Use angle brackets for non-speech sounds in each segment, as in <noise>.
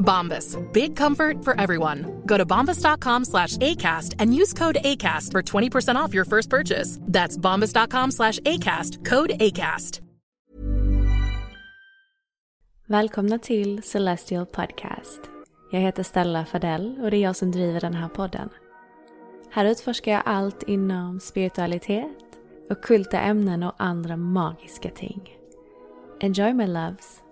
Bombas. Big comfort for everyone. Go to bombas.com slash ACAST and use code ACAST for 20% off your first purchase. That's bombas.com slash ACAST. Code ACAST. Välkomna till Celestial Podcast. Jag heter Stella Fadell och det är jag som driver den här podden. Här utforskar jag allt inom spiritualitet, okulta ämnen och andra magiska ting. Enjoy my loves!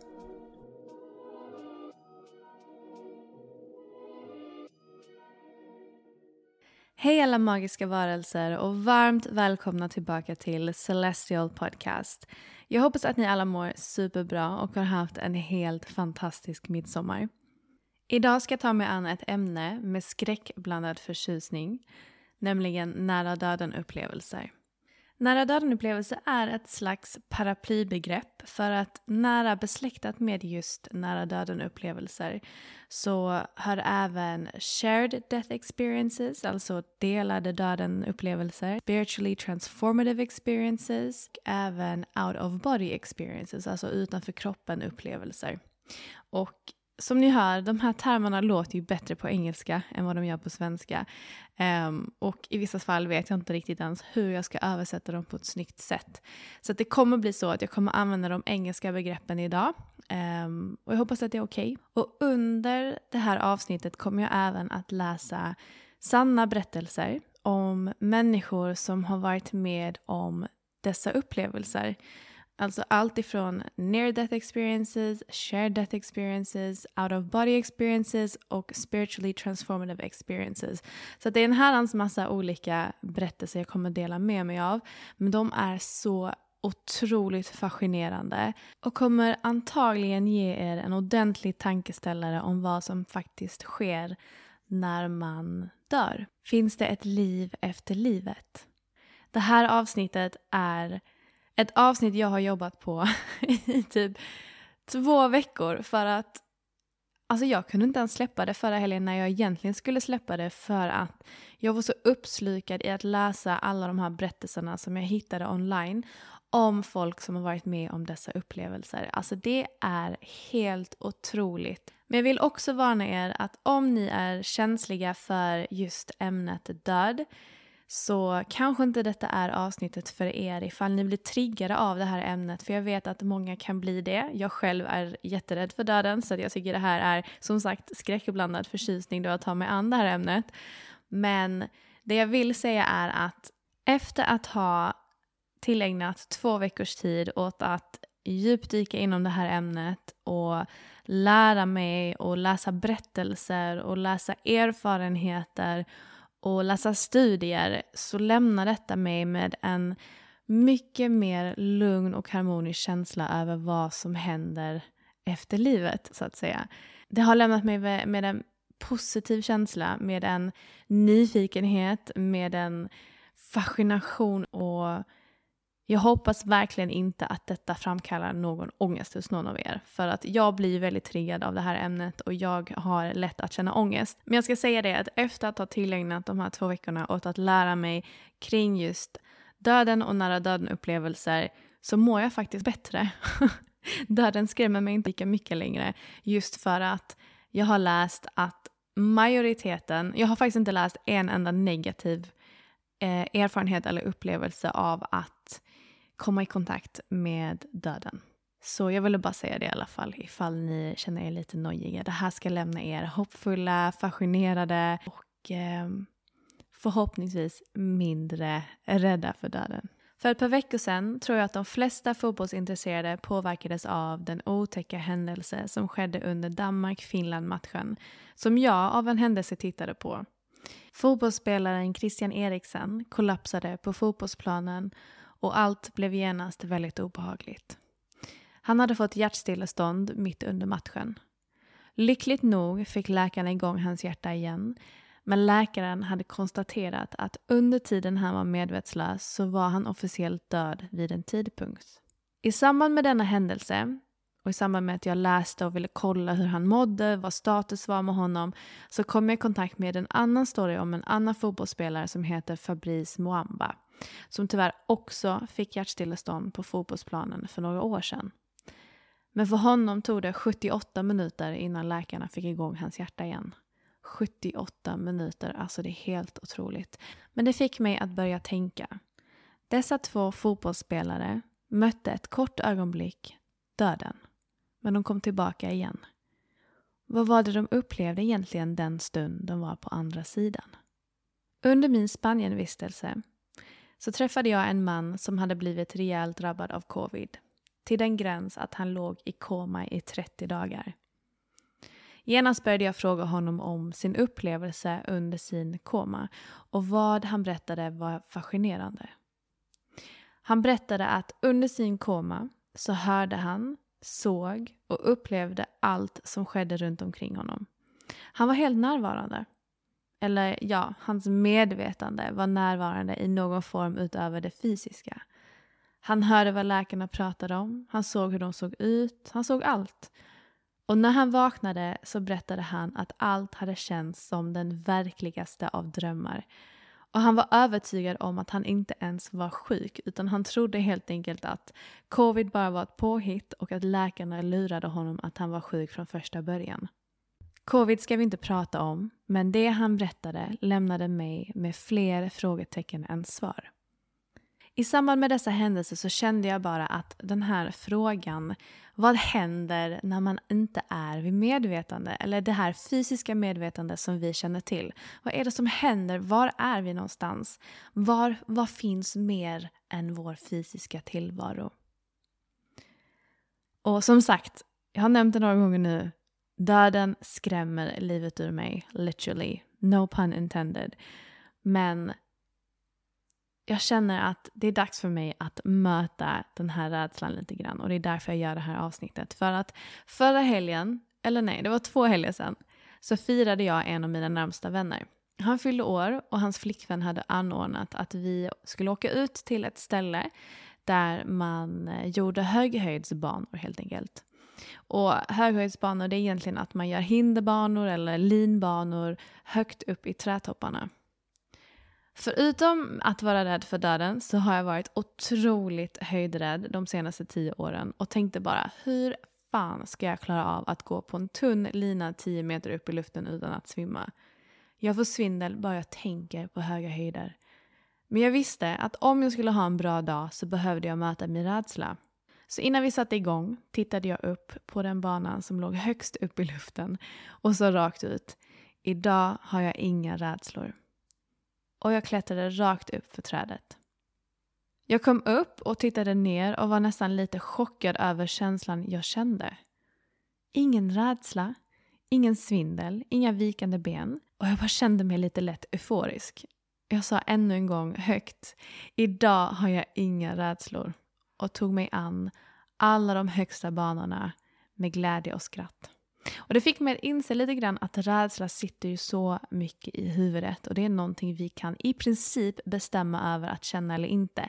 Hej alla magiska varelser och varmt välkomna tillbaka till Celestial Podcast. Jag hoppas att ni alla mår superbra och har haft en helt fantastisk midsommar. Idag ska jag ta mig an ett ämne med skräckblandad förtjusning, nämligen nära döden-upplevelser. Nära döden-upplevelser är ett slags paraplybegrepp för att nära besläktat med just nära döden-upplevelser så hör även shared death experiences, alltså delade döden-upplevelser, spiritually transformative experiences och även out of body experiences, alltså utanför kroppen-upplevelser. Och som ni hör, de här termerna låter ju bättre på engelska än vad de gör på svenska. Um, och i vissa fall vet jag inte riktigt ens hur jag ska översätta dem på ett snyggt sätt. Så det kommer bli så att jag kommer använda de engelska begreppen idag. Um, och jag hoppas att det är okej. Okay. Och under det här avsnittet kommer jag även att läsa sanna berättelser om människor som har varit med om dessa upplevelser. Alltså allt ifrån near death experiences, shared death experiences, out of body experiences och spiritually transformative experiences. Så det är en herrans massa olika berättelser jag kommer dela med mig av. Men de är så otroligt fascinerande och kommer antagligen ge er en ordentlig tankeställare om vad som faktiskt sker när man dör. Finns det ett liv efter livet? Det här avsnittet är ett avsnitt jag har jobbat på <laughs> i typ två veckor för att Alltså jag kunde inte ens släppa det förra helgen när jag egentligen skulle släppa det för att jag var så uppslukad i att läsa alla de här berättelserna som jag hittade online om folk som har varit med om dessa upplevelser. Alltså det är helt otroligt. Men jag vill också varna er att om ni är känsliga för just ämnet död så kanske inte detta är avsnittet för er ifall ni blir triggade av det här ämnet. För jag vet att många kan bli det. Jag själv är jätterädd för döden så jag tycker det här är som sagt skräckblandad förtjusning då att ta mig an det här ämnet. Men det jag vill säga är att efter att ha tillägnat två veckors tid åt att djupdyka inom det här ämnet och lära mig och läsa berättelser och läsa erfarenheter och läsa studier så lämnar detta mig med en mycket mer lugn och harmonisk känsla över vad som händer efter livet, så att säga. Det har lämnat mig med en positiv känsla, med en nyfikenhet, med en fascination och jag hoppas verkligen inte att detta framkallar någon ångest hos någon av er. För att jag blir väldigt triggad av det här ämnet och jag har lätt att känna ångest. Men jag ska säga det att efter att ha tillägnat de här två veckorna åt att lära mig kring just döden och nära döden upplevelser så mår jag faktiskt bättre. <laughs> Döden skrämmer mig inte lika mycket längre. Just för att jag har läst att majoriteten, jag har faktiskt inte läst en enda negativ eh, erfarenhet eller upplevelse av att komma i kontakt med döden. Så jag ville bara säga det i alla fall, ifall ni känner er lite nojiga. Det här ska lämna er hoppfulla, fascinerade och eh, förhoppningsvis mindre rädda för döden. För ett par veckor sedan tror jag att de flesta fotbollsintresserade påverkades av den otäcka händelse som skedde under Danmark-Finland-matchen, som jag av en händelse tittade på. Fotbollsspelaren Christian Eriksen kollapsade på fotbollsplanen och allt blev genast väldigt obehagligt. Han hade fått hjärtstillestånd mitt under matchen. Lyckligt nog fick läkarna igång hans hjärta igen men läkaren hade konstaterat att under tiden han var medvetslös så var han officiellt död vid en tidpunkt. I samband med denna händelse och i samband med att jag läste och ville kolla hur han mådde, vad status var med honom, så kom jag i kontakt med en annan story om en annan fotbollsspelare som heter Fabrice Moamba som tyvärr också fick hjärtstillestånd på fotbollsplanen för några år sedan. Men för honom tog det 78 minuter innan läkarna fick igång hans hjärta igen. 78 minuter, alltså det är helt otroligt. Men det fick mig att börja tänka. Dessa två fotbollsspelare mötte ett kort ögonblick döden. Men de kom tillbaka igen. Vad var det de upplevde egentligen den stund de var på andra sidan? Under min Spanienvistelse så träffade jag en man som hade blivit rejält drabbad av covid. Till den gräns att han låg i koma i 30 dagar. Genast började jag fråga honom om sin upplevelse under sin koma och vad han berättade var fascinerande. Han berättade att under sin koma så hörde han, såg och upplevde allt som skedde runt omkring honom. Han var helt närvarande. Eller ja, hans medvetande var närvarande i någon form utöver det fysiska. Han hörde vad läkarna pratade om, han såg hur de såg ut, han såg allt. Och när han vaknade så berättade han att allt hade känts som den verkligaste av drömmar. Och han var övertygad om att han inte ens var sjuk utan han trodde helt enkelt att covid bara var ett påhitt och att läkarna lurade honom att han var sjuk från första början. Covid ska vi inte prata om, men det han berättade lämnade mig med fler frågetecken än svar. I samband med dessa händelser så kände jag bara att den här frågan, vad händer när man inte är vid medvetande? Eller det här fysiska medvetande som vi känner till. Vad är det som händer? Var är vi någonstans? Var, vad finns mer än vår fysiska tillvaro? Och som sagt, jag har nämnt det några gånger nu. Döden skrämmer livet ur mig, literally. No pun intended. Men jag känner att det är dags för mig att möta den här rädslan lite grann och det är därför jag gör det här avsnittet. För att förra helgen, eller nej, det var två helger sedan, så firade jag en av mina närmsta vänner. Han fyllde år och hans flickvän hade anordnat att vi skulle åka ut till ett ställe där man eh, gjorde höghöjdsbanor helt enkelt. Och höghöjdsbanor det är egentligen att man gör hinderbanor eller linbanor högt upp i trädtopparna. Förutom att vara rädd för döden så har jag varit otroligt höjdrädd de senaste tio åren och tänkte bara hur fan ska jag klara av att gå på en tunn lina tio meter upp i luften utan att svimma? Jag får svindel bara jag tänker på höga höjder. Men jag visste att om jag skulle ha en bra dag så behövde jag möta min rädsla. Så innan vi satte igång tittade jag upp på den banan som låg högst upp i luften och så rakt ut. Idag har jag inga rädslor och jag klättrade rakt upp för trädet. Jag kom upp och tittade ner och var nästan lite chockad över känslan jag kände. Ingen rädsla, ingen svindel, inga vikande ben och jag bara kände mig lite lätt euforisk. Jag sa ännu en gång högt, idag har jag inga rädslor och tog mig an alla de högsta banorna med glädje och skratt. Och det fick mig att inse lite grann att rädsla sitter ju så mycket i huvudet och det är någonting vi kan i princip bestämma över att känna eller inte.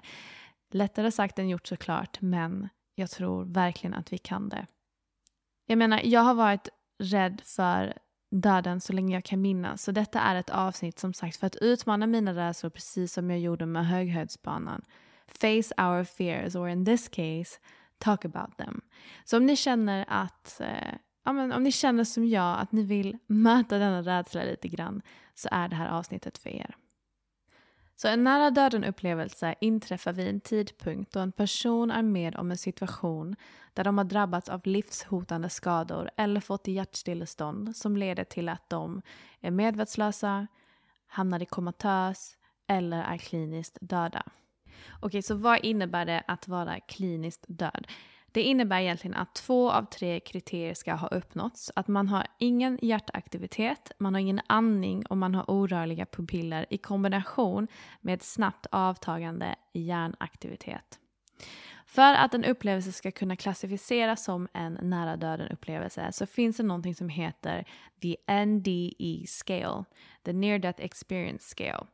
Lättare sagt än gjort såklart, men jag tror verkligen att vi kan det. Jag menar, jag har varit rädd för döden så länge jag kan minnas. Så detta är ett avsnitt som sagt för att utmana mina rädslor precis som jag gjorde med höghöjdsbanan face our fears or in this case talk about them. Så om ni känner att eh, ja, men om ni känner som jag att ni vill möta denna rädsla lite grann så är det här avsnittet för er. Så en nära döden-upplevelse inträffar vid en tidpunkt då en person är med om en situation där de har drabbats av livshotande skador eller fått hjärtstillestånd som leder till att de är medvetslösa, hamnar i komatös eller är kliniskt döda. Okej, så vad innebär det att vara kliniskt död? Det innebär egentligen att två av tre kriterier ska ha uppnåtts. Att man har ingen hjärtaktivitet, man har ingen andning och man har orörliga pupiller i kombination med snabbt avtagande hjärnaktivitet. För att en upplevelse ska kunna klassificeras som en nära döden-upplevelse så finns det någonting som heter the NDE scale, the near death experience scale.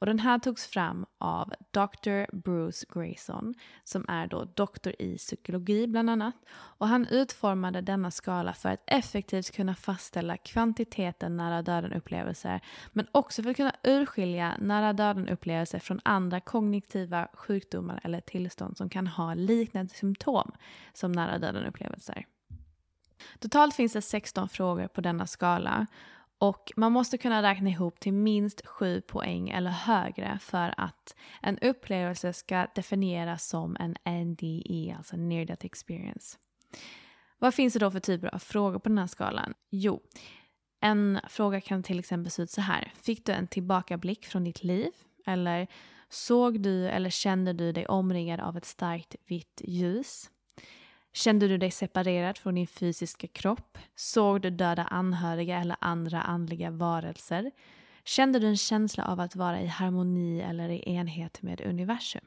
Och den här togs fram av Dr. Bruce Grayson som är då doktor i psykologi bland annat. Och han utformade denna skala för att effektivt kunna fastställa kvantiteten nära döden-upplevelser men också för att kunna urskilja nära döden-upplevelser från andra kognitiva sjukdomar eller tillstånd som kan ha liknande symptom som nära döden-upplevelser. Totalt finns det 16 frågor på denna skala och man måste kunna räkna ihop till minst 7 poäng eller högre för att en upplevelse ska definieras som en NDE, alltså near death experience. Vad finns det då för typer av frågor på den här skalan? Jo, en fråga kan till exempel se ut så här. Fick du en tillbakablick från ditt liv? Eller såg du eller kände du dig omringad av ett starkt vitt ljus? Kände du dig separerad från din fysiska kropp? Såg du döda anhöriga eller andra andliga varelser? Kände du en känsla av att vara i harmoni eller i enhet med universum?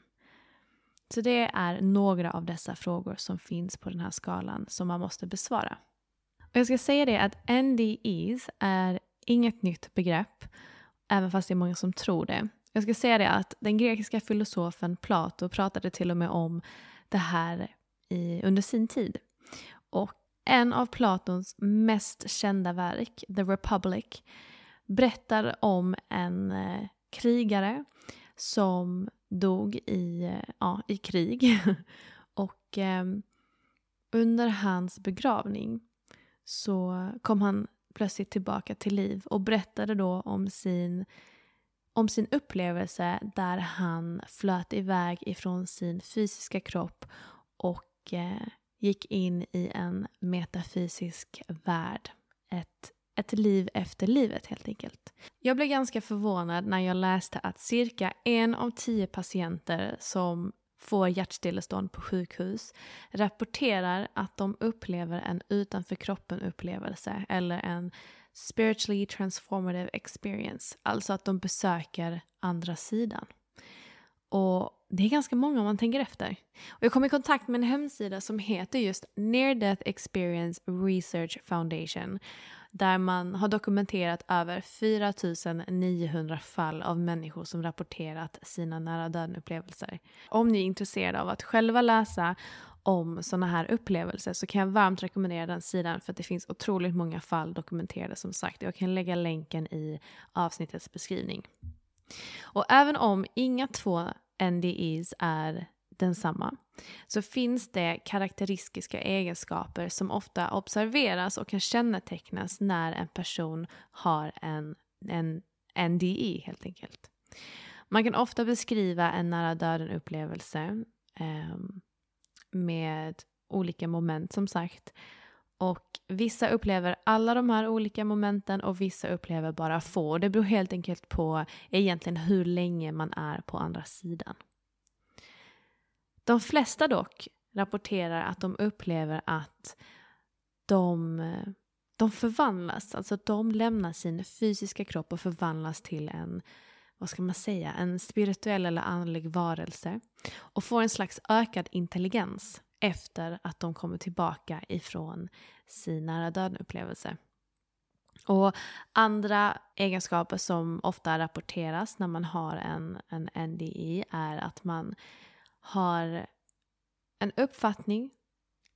Så det är några av dessa frågor som finns på den här skalan som man måste besvara. Och jag ska säga det att NDEs är inget nytt begrepp, även fast det är många som tror det. Jag ska säga det att den grekiska filosofen Plato pratade till och med om det här i, under sin tid. Och en av Platons mest kända verk, The Republic, berättar om en eh, krigare som dog i, eh, ja, i krig. <laughs> och eh, under hans begravning så kom han plötsligt tillbaka till liv och berättade då om sin, om sin upplevelse där han flöt iväg ifrån sin fysiska kropp och och eh, gick in i en metafysisk värld. Ett, ett liv efter livet helt enkelt. Jag blev ganska förvånad när jag läste att cirka en av tio patienter som får hjärtstillestånd på sjukhus rapporterar att de upplever en utanför kroppen upplevelse eller en spiritually transformative experience. Alltså att de besöker andra sidan. Och det är ganska många om man tänker efter. Och jag kom i kontakt med en hemsida som heter just Near Death Experience Research Foundation där man har dokumenterat över 4900 fall av människor som rapporterat sina nära döden-upplevelser. Om ni är intresserade av att själva läsa om sådana här upplevelser så kan jag varmt rekommendera den sidan för att det finns otroligt många fall dokumenterade som sagt. Jag kan lägga länken i avsnittets beskrivning. Och även om inga två NDEs är densamma så finns det karaktäristiska egenskaper som ofta observeras och kan kännetecknas när en person har en, en NDE helt enkelt. Man kan ofta beskriva en nära döden-upplevelse eh, med olika moment som sagt. Och vissa upplever alla de här olika momenten och vissa upplever bara få. Det beror helt enkelt på egentligen hur länge man är på andra sidan. De flesta dock rapporterar att de upplever att de, de förvandlas, alltså de lämnar sin fysiska kropp och förvandlas till en, vad ska man säga, en spirituell eller andlig varelse och får en slags ökad intelligens efter att de kommer tillbaka ifrån sin nära döden-upplevelse. Och andra egenskaper som ofta rapporteras när man har en, en NDI är att man har en uppfattning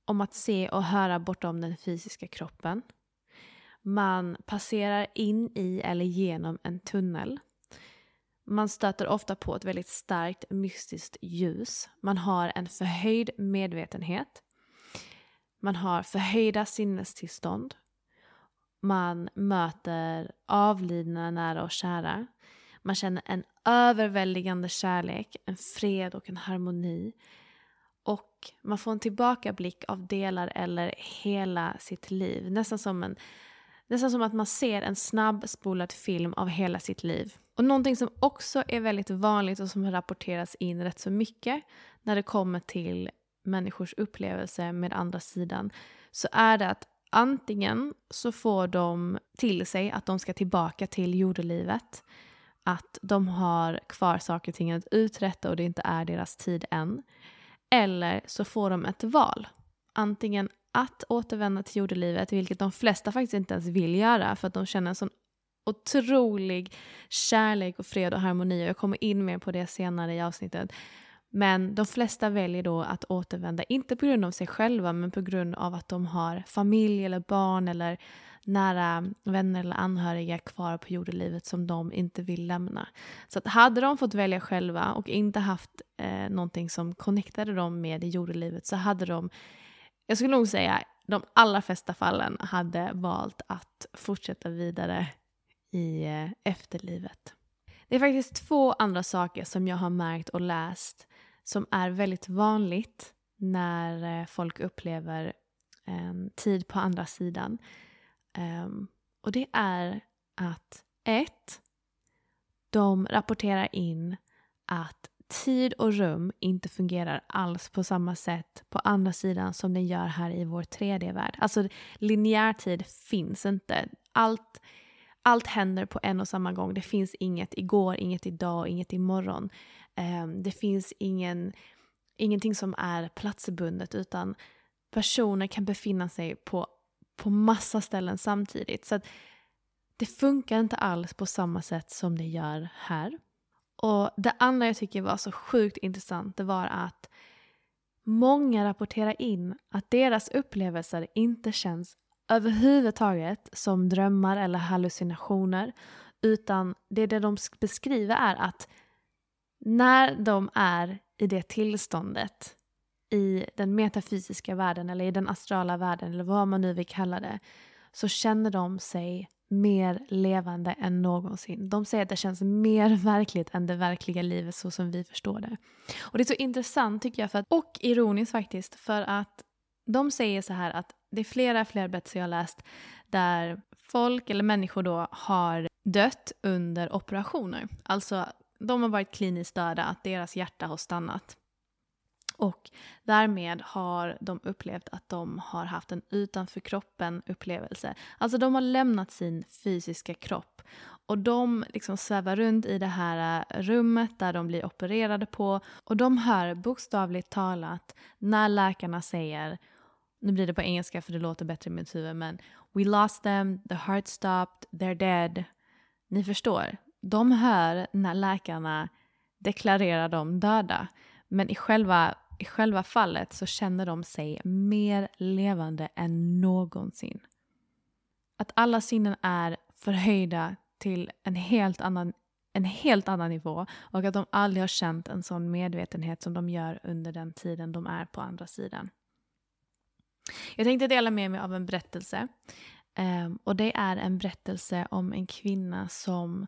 om att se och höra bortom den fysiska kroppen. Man passerar in i eller genom en tunnel. Man stöter ofta på ett väldigt starkt mystiskt ljus. Man har en förhöjd medvetenhet. Man har förhöjda sinnestillstånd. Man möter avlidna nära och kära. Man känner en överväldigande kärlek, en fred och en harmoni. Och man får en tillbakablick av delar eller hela sitt liv. Nästan som, en, nästan som att man ser en snabbspolad film av hela sitt liv. Och någonting som också är väldigt vanligt och som rapporteras in rätt så mycket när det kommer till människors upplevelse med andra sidan så är det att antingen så får de till sig att de ska tillbaka till jordelivet att de har kvar saker och ting att uträtta och det inte är deras tid än. Eller så får de ett val. Antingen att återvända till jordelivet, vilket de flesta faktiskt inte ens vill göra för att de känner en sån otrolig kärlek och fred och harmoni. Och jag kommer in mer på det senare i avsnittet. Men de flesta väljer då att återvända, inte på grund av sig själva, men på grund av att de har familj eller barn eller nära vänner eller anhöriga kvar på jordelivet som de inte vill lämna. Så att hade de fått välja själva och inte haft eh, någonting som connectade dem med jordelivet så hade de, jag skulle nog säga de allra flesta fallen hade valt att fortsätta vidare i eh, efterlivet. Det är faktiskt två andra saker som jag har märkt och läst som är väldigt vanligt när eh, folk upplever en tid på andra sidan. Um, och det är att ett, de rapporterar in att tid och rum inte fungerar alls på samma sätt på andra sidan som den gör här i vår 3D-värld. Alltså linjär tid finns inte. Allt, allt händer på en och samma gång. Det finns inget igår, inget idag, inget imorgon. Ehm, det finns ingen, ingenting som är platsbundet utan personer kan befinna sig på på massa ställen samtidigt. Så det funkar inte alls på samma sätt som det gör här. Och det andra jag tycker var så sjukt intressant det var att många rapporterar in att deras upplevelser inte känns överhuvudtaget som drömmar eller hallucinationer utan det, det de beskriver är att när de är i det tillståndet i den metafysiska världen eller i den astrala världen eller vad man nu vill kalla det så känner de sig mer levande än någonsin. De säger att det känns mer <laughs> verkligt än det verkliga livet så som vi förstår det. Och det är så intressant tycker jag, för att, och ironiskt faktiskt, för att de säger så här att det är flera fler berättelser jag har läst där folk eller människor då har dött under operationer. Alltså de har varit kliniskt döda, att deras hjärta har stannat. Och därmed har de upplevt att de har haft en utanför kroppen upplevelse. Alltså de har lämnat sin fysiska kropp och de liksom svävar runt i det här äh, rummet där de blir opererade på och de hör bokstavligt talat när läkarna säger nu blir det på engelska för det låter bättre i mitt huvud men We lost them, the heart stopped, they're dead. Ni förstår, de hör när läkarna deklarerar dem döda. Men i själva i själva fallet så känner de sig mer levande än någonsin. Att alla sinnen är förhöjda till en helt annan en helt annan nivå och att de aldrig har känt en sån medvetenhet som de gör under den tiden de är på andra sidan. Jag tänkte dela med mig av en berättelse. Ehm, och det är en berättelse om en kvinna som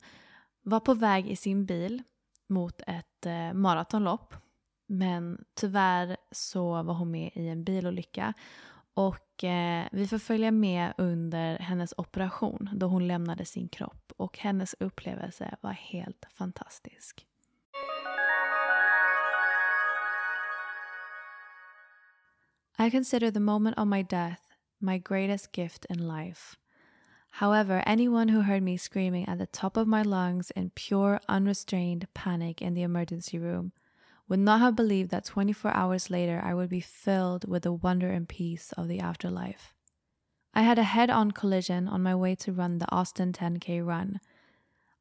var på väg i sin bil mot ett eh, maratonlopp men tyvärr så var hon med i en bilolycka och eh, vi får följa med under hennes operation då hon lämnade sin kropp och hennes upplevelse var helt fantastisk. I consider the moment of my death my greatest gift in life. However, anyone who heard me screaming at the top of my lungs in pure, unrestrained panic in the emergency room would not have believed that 24 hours later I would be filled with the wonder and peace of the afterlife. I had a head on collision on my way to run the Austin 10K run.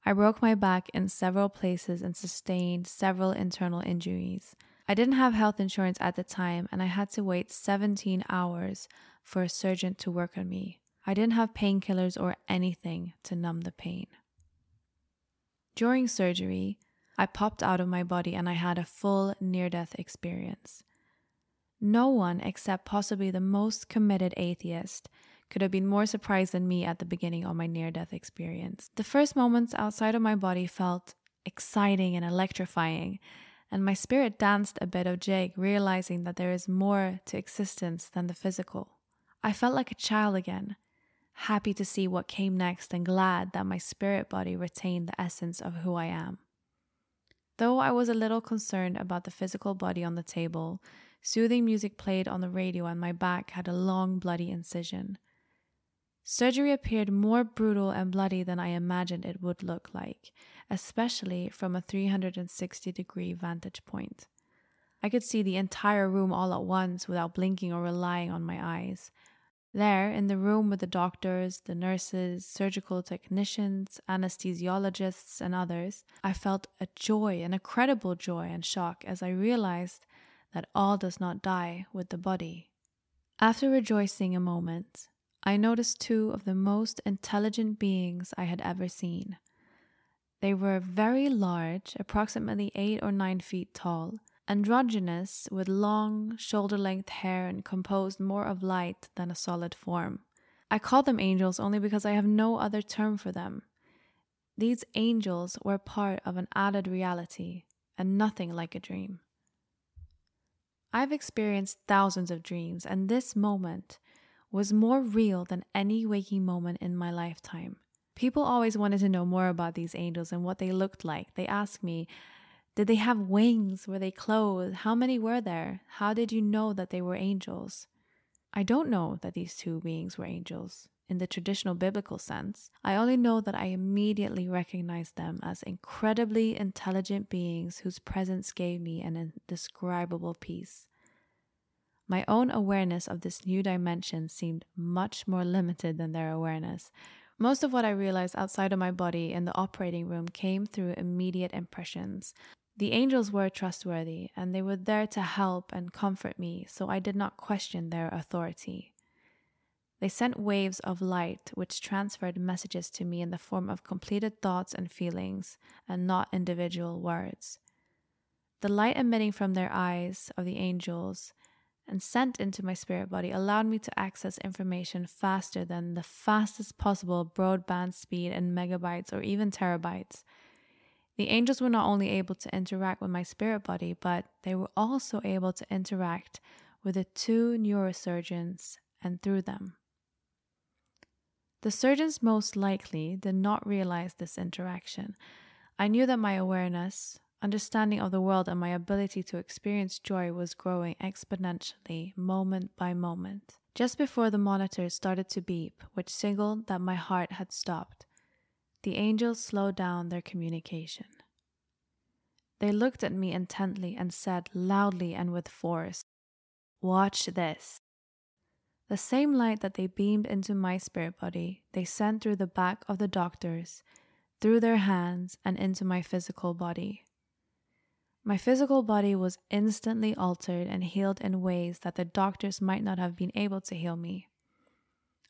I broke my back in several places and sustained several internal injuries. I didn't have health insurance at the time, and I had to wait 17 hours for a surgeon to work on me. I didn't have painkillers or anything to numb the pain. During surgery, I popped out of my body and I had a full near death experience. No one, except possibly the most committed atheist, could have been more surprised than me at the beginning of my near death experience. The first moments outside of my body felt exciting and electrifying, and my spirit danced a bit of jig, realizing that there is more to existence than the physical. I felt like a child again, happy to see what came next and glad that my spirit body retained the essence of who I am. Though I was a little concerned about the physical body on the table, soothing music played on the radio and my back had a long bloody incision. Surgery appeared more brutal and bloody than I imagined it would look like, especially from a 360 degree vantage point. I could see the entire room all at once without blinking or relying on my eyes. There, in the room with the doctors, the nurses, surgical technicians, anesthesiologists, and others, I felt a joy, an incredible joy and shock as I realized that all does not die with the body. After rejoicing a moment, I noticed two of the most intelligent beings I had ever seen. They were very large, approximately eight or nine feet tall, androgynous, with long, shoulder length hair and composed more of light than a solid form. I call them angels only because I have no other term for them. These angels were part of an added reality, and nothing like a dream. I've experienced thousands of dreams, and this moment was more real than any waking moment in my lifetime. People always wanted to know more about these angels and what they looked like. They asked me, Did they have wings? Were they clothed? How many were there? How did you know that they were angels? I don't know that these two beings were angels in the traditional biblical sense. I only know that I immediately recognized them as incredibly intelligent beings whose presence gave me an indescribable peace. My own awareness of this new dimension seemed much more limited than their awareness. Most of what I realized outside of my body in the operating room came through immediate impressions. The angels were trustworthy, and they were there to help and comfort me, so I did not question their authority. They sent waves of light which transferred messages to me in the form of completed thoughts and feelings, and not individual words. The light emitting from their eyes of the angels and sent into my spirit body allowed me to access information faster than the fastest possible broadband speed in megabytes or even terabytes. The angels were not only able to interact with my spirit body, but they were also able to interact with the two neurosurgeons and through them. The surgeons most likely did not realize this interaction. I knew that my awareness, understanding of the world and my ability to experience joy was growing exponentially moment by moment. Just before the monitors started to beep, which signaled that my heart had stopped, the angels slowed down their communication. They looked at me intently and said loudly and with force, Watch this. The same light that they beamed into my spirit body, they sent through the back of the doctors, through their hands, and into my physical body. My physical body was instantly altered and healed in ways that the doctors might not have been able to heal me.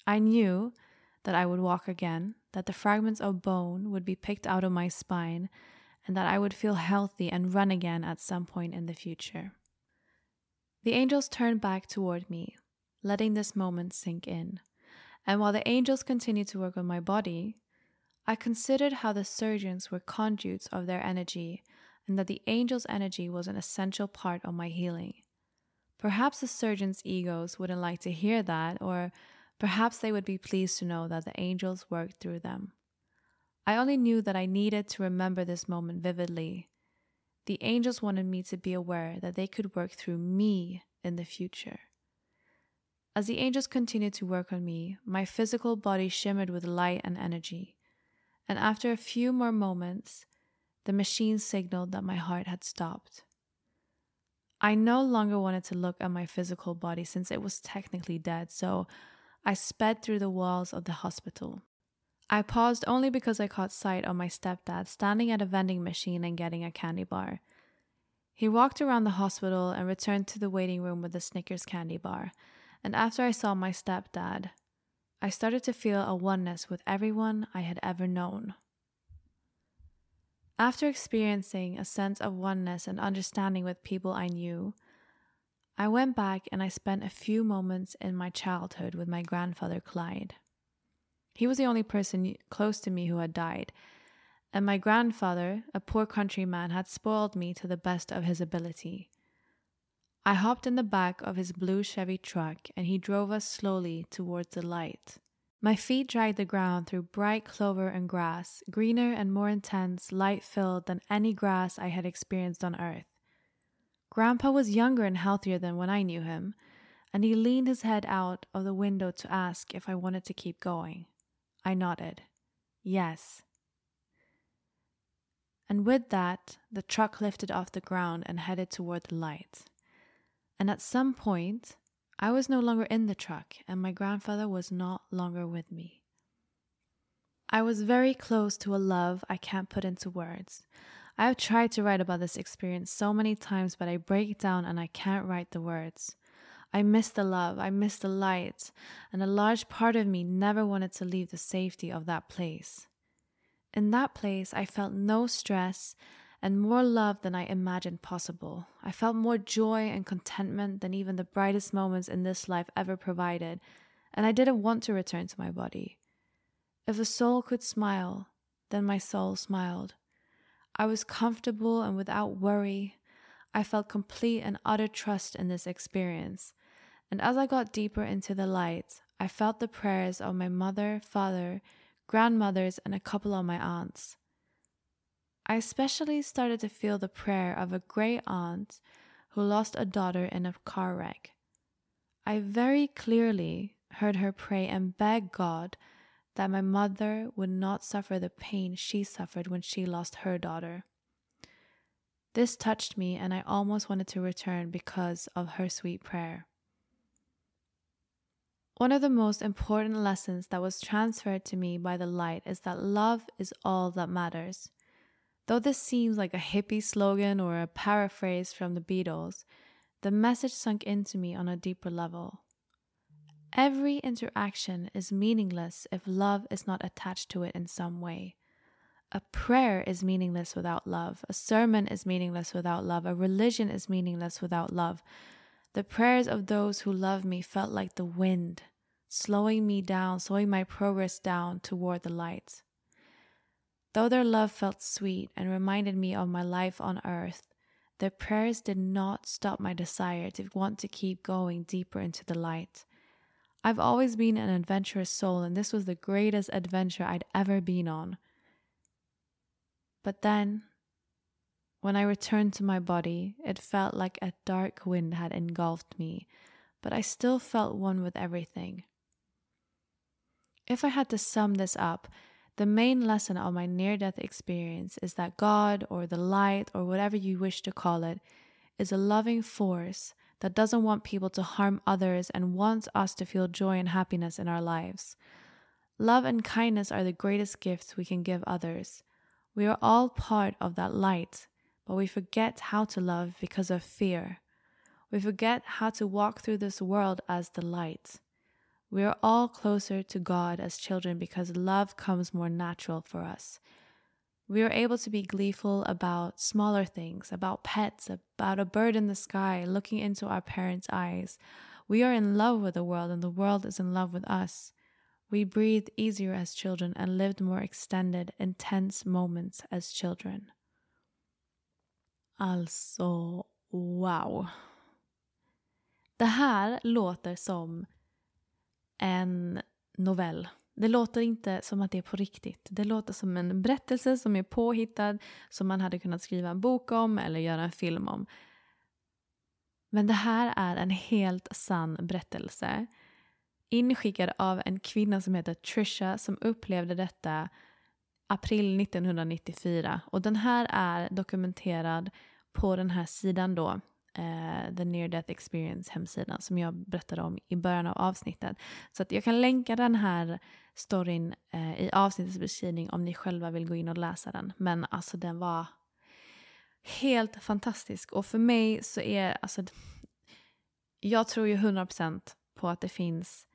I knew that I would walk again, that the fragments of bone would be picked out of my spine, and that I would feel healthy and run again at some point in the future. The angels turned back toward me, letting this moment sink in. And while the angels continued to work on my body, I considered how the surgeons were conduits of their energy and that the angel's energy was an essential part of my healing. Perhaps the surgeons' egos wouldn't like to hear that, or perhaps they would be pleased to know that the angels worked through them. I only knew that I needed to remember this moment vividly. The angels wanted me to be aware that they could work through me in the future. As the angels continued to work on me, my physical body shimmered with light and energy. And after a few more moments, the machine signaled that my heart had stopped. I no longer wanted to look at my physical body since it was technically dead, so I sped through the walls of the hospital. I paused only because I caught sight of my stepdad standing at a vending machine and getting a candy bar. He walked around the hospital and returned to the waiting room with the Snickers candy bar. And after I saw my stepdad, I started to feel a oneness with everyone I had ever known. After experiencing a sense of oneness and understanding with people I knew, I went back and I spent a few moments in my childhood with my grandfather Clyde. He was the only person close to me who had died, and my grandfather, a poor countryman, had spoiled me to the best of his ability. I hopped in the back of his blue Chevy truck and he drove us slowly towards the light. My feet dragged the ground through bright clover and grass, greener and more intense, light filled than any grass I had experienced on earth. Grandpa was younger and healthier than when I knew him, and he leaned his head out of the window to ask if I wanted to keep going. I nodded. Yes. And with that, the truck lifted off the ground and headed toward the light. And at some point, I was no longer in the truck, and my grandfather was not longer with me. I was very close to a love I can't put into words. I have tried to write about this experience so many times, but I break down and I can't write the words. I miss the love, I miss the light, and a large part of me never wanted to leave the safety of that place. In that place, I felt no stress and more love than I imagined possible. I felt more joy and contentment than even the brightest moments in this life ever provided, and I didn't want to return to my body. If a soul could smile, then my soul smiled. I was comfortable and without worry. I felt complete and utter trust in this experience. And as I got deeper into the light, I felt the prayers of my mother, father, grandmothers, and a couple of my aunts. I especially started to feel the prayer of a great aunt who lost a daughter in a car wreck. I very clearly heard her pray and beg God that my mother would not suffer the pain she suffered when she lost her daughter. This touched me, and I almost wanted to return because of her sweet prayer. One of the most important lessons that was transferred to me by the light is that love is all that matters. Though this seems like a hippie slogan or a paraphrase from the Beatles, the message sunk into me on a deeper level. Every interaction is meaningless if love is not attached to it in some way. A prayer is meaningless without love. A sermon is meaningless without love. A religion is meaningless without love. The prayers of those who love me felt like the wind, slowing me down, slowing my progress down toward the light. Though their love felt sweet and reminded me of my life on earth, their prayers did not stop my desire to want to keep going deeper into the light. I've always been an adventurous soul, and this was the greatest adventure I'd ever been on. But then, when I returned to my body, it felt like a dark wind had engulfed me, but I still felt one with everything. If I had to sum this up, the main lesson of my near death experience is that God, or the light, or whatever you wish to call it, is a loving force that doesn't want people to harm others and wants us to feel joy and happiness in our lives. Love and kindness are the greatest gifts we can give others. We are all part of that light, but we forget how to love because of fear. We forget how to walk through this world as the light. We are all closer to God as children because love comes more natural for us. We are able to be gleeful about smaller things, about pets, about a bird in the sky, looking into our parents' eyes. We are in love with the world, and the world is in love with us. We breathed easier as children and lived more extended, intense moments as children. Alltså, wow. Det här låter som en novell. Det låter inte som att det är på riktigt. Det låter som en berättelse som är påhittad, som man hade kunnat skriva en bok om eller göra en film om. Men det här är en helt sann berättelse. Inskickad av en kvinna som heter Trisha som upplevde detta april 1994. Och den här är dokumenterad på den här sidan då, eh, The Near Death Experience hemsidan som jag berättade om i början av avsnittet. Så att jag kan länka den här storyn eh, i avsnittets beskrivning om ni själva vill gå in och läsa den. Men alltså den var helt fantastisk och för mig så är alltså jag tror ju 100% på att det finns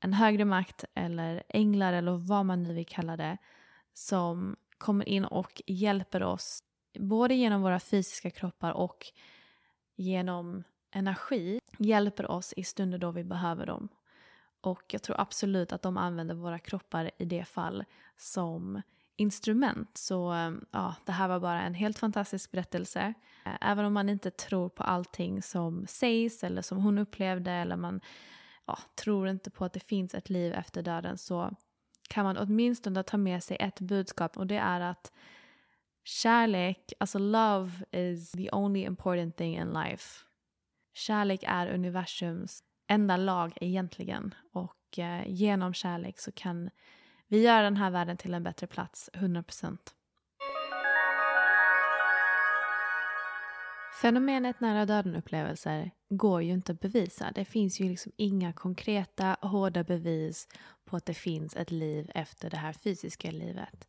en högre makt eller änglar eller vad man nu vill kalla det som kommer in och hjälper oss både genom våra fysiska kroppar och genom energi hjälper oss i stunder då vi behöver dem. Och jag tror absolut att de använder våra kroppar i det fall som instrument. Så eh, ja, det här var bara en helt fantastisk berättelse. Eh, även om man inte tror på allting som sägs eller som hon upplevde eller man ja, tror inte på att det finns ett liv efter döden så kan man åtminstone ta med sig ett budskap och det är att kärlek, alltså love is the only important thing in life. Kärlek är universums enda lag egentligen och eh, genom kärlek så kan vi göra den här världen till en bättre plats, 100%. Fenomenet nära döden-upplevelser går ju inte att bevisa. Det finns ju liksom inga konkreta, hårda bevis på att det finns ett liv efter det här fysiska livet.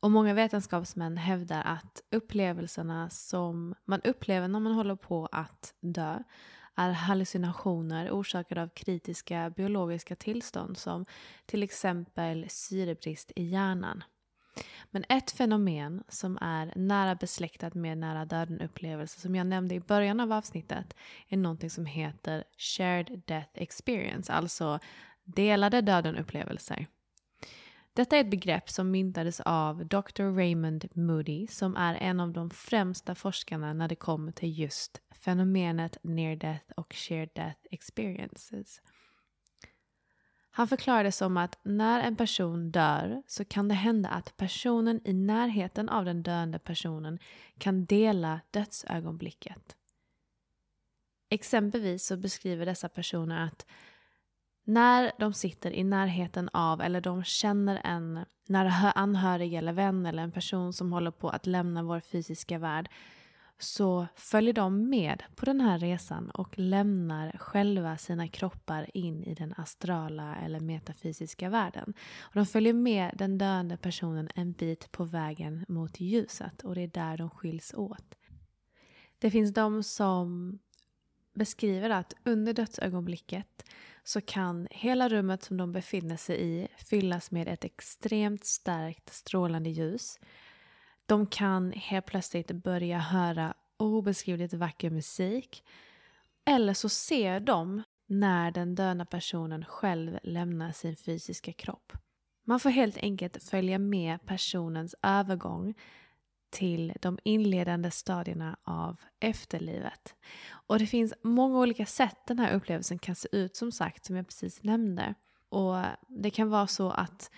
Och många vetenskapsmän hävdar att upplevelserna som man upplever när man håller på att dö är hallucinationer orsakade av kritiska biologiska tillstånd som till exempel syrebrist i hjärnan. Men ett fenomen som är nära besläktat med nära döden-upplevelser som jag nämnde i början av avsnittet är någonting som heter shared death experience, alltså delade döden-upplevelser. Detta är ett begrepp som myntades av Dr. Raymond Moody som är en av de främsta forskarna när det kommer till just fenomenet near death och shared death experiences. Han förklarade som att när en person dör så kan det hända att personen i närheten av den döende personen kan dela dödsögonblicket. Exempelvis så beskriver dessa personer att när de sitter i närheten av eller de känner en nära anhörig eller vän eller en person som håller på att lämna vår fysiska värld så följer de med på den här resan och lämnar själva sina kroppar in i den astrala eller metafysiska världen. Och de följer med den döende personen en bit på vägen mot ljuset och det är där de skiljs åt. Det finns de som beskriver att under dödsögonblicket så kan hela rummet som de befinner sig i fyllas med ett extremt starkt strålande ljus. De kan helt plötsligt börja höra obeskrivligt vacker musik. Eller så ser de när den döda personen själv lämnar sin fysiska kropp. Man får helt enkelt följa med personens övergång till de inledande stadierna av efterlivet. Och det finns många olika sätt den här upplevelsen kan se ut som sagt, som jag precis nämnde. Och det kan vara så att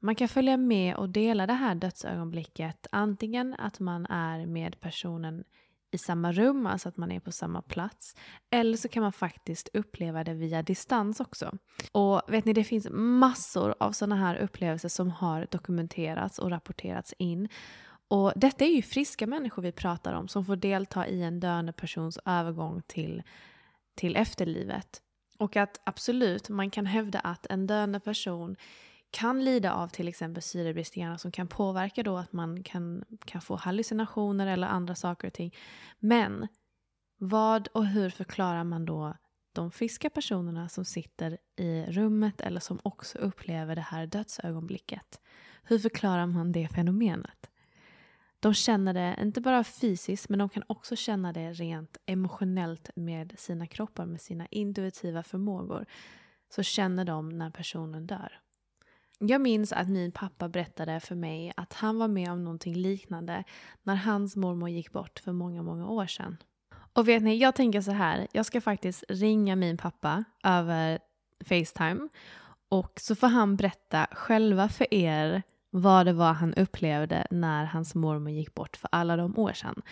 man kan följa med och dela det här dödsögonblicket. Antingen att man är med personen i samma rum, alltså att man är på samma plats. Eller så kan man faktiskt uppleva det via distans också. Och vet ni, det finns massor av sådana här upplevelser som har dokumenterats och rapporterats in. Och detta är ju friska människor vi pratar om som får delta i en döende persons övergång till, till efterlivet. Och att absolut, man kan hävda att en döende person kan lida av till exempel syrebrist som kan påverka då att man kan, kan få hallucinationer eller andra saker och ting. Men vad och hur förklarar man då de friska personerna som sitter i rummet eller som också upplever det här dödsögonblicket? Hur förklarar man det fenomenet? De känner det inte bara fysiskt men de kan också känna det rent emotionellt med sina kroppar, med sina intuitiva förmågor. Så känner de när personen dör. Jag minns att min pappa berättade för mig att han var med om någonting liknande när hans mormor gick bort för många, många år sedan. Och vet ni, jag tänker så här, jag ska faktiskt ringa min pappa över Facetime och så får han berätta själva för er vad det var han upplevde när hans mormor gick bort för alla de år sedan.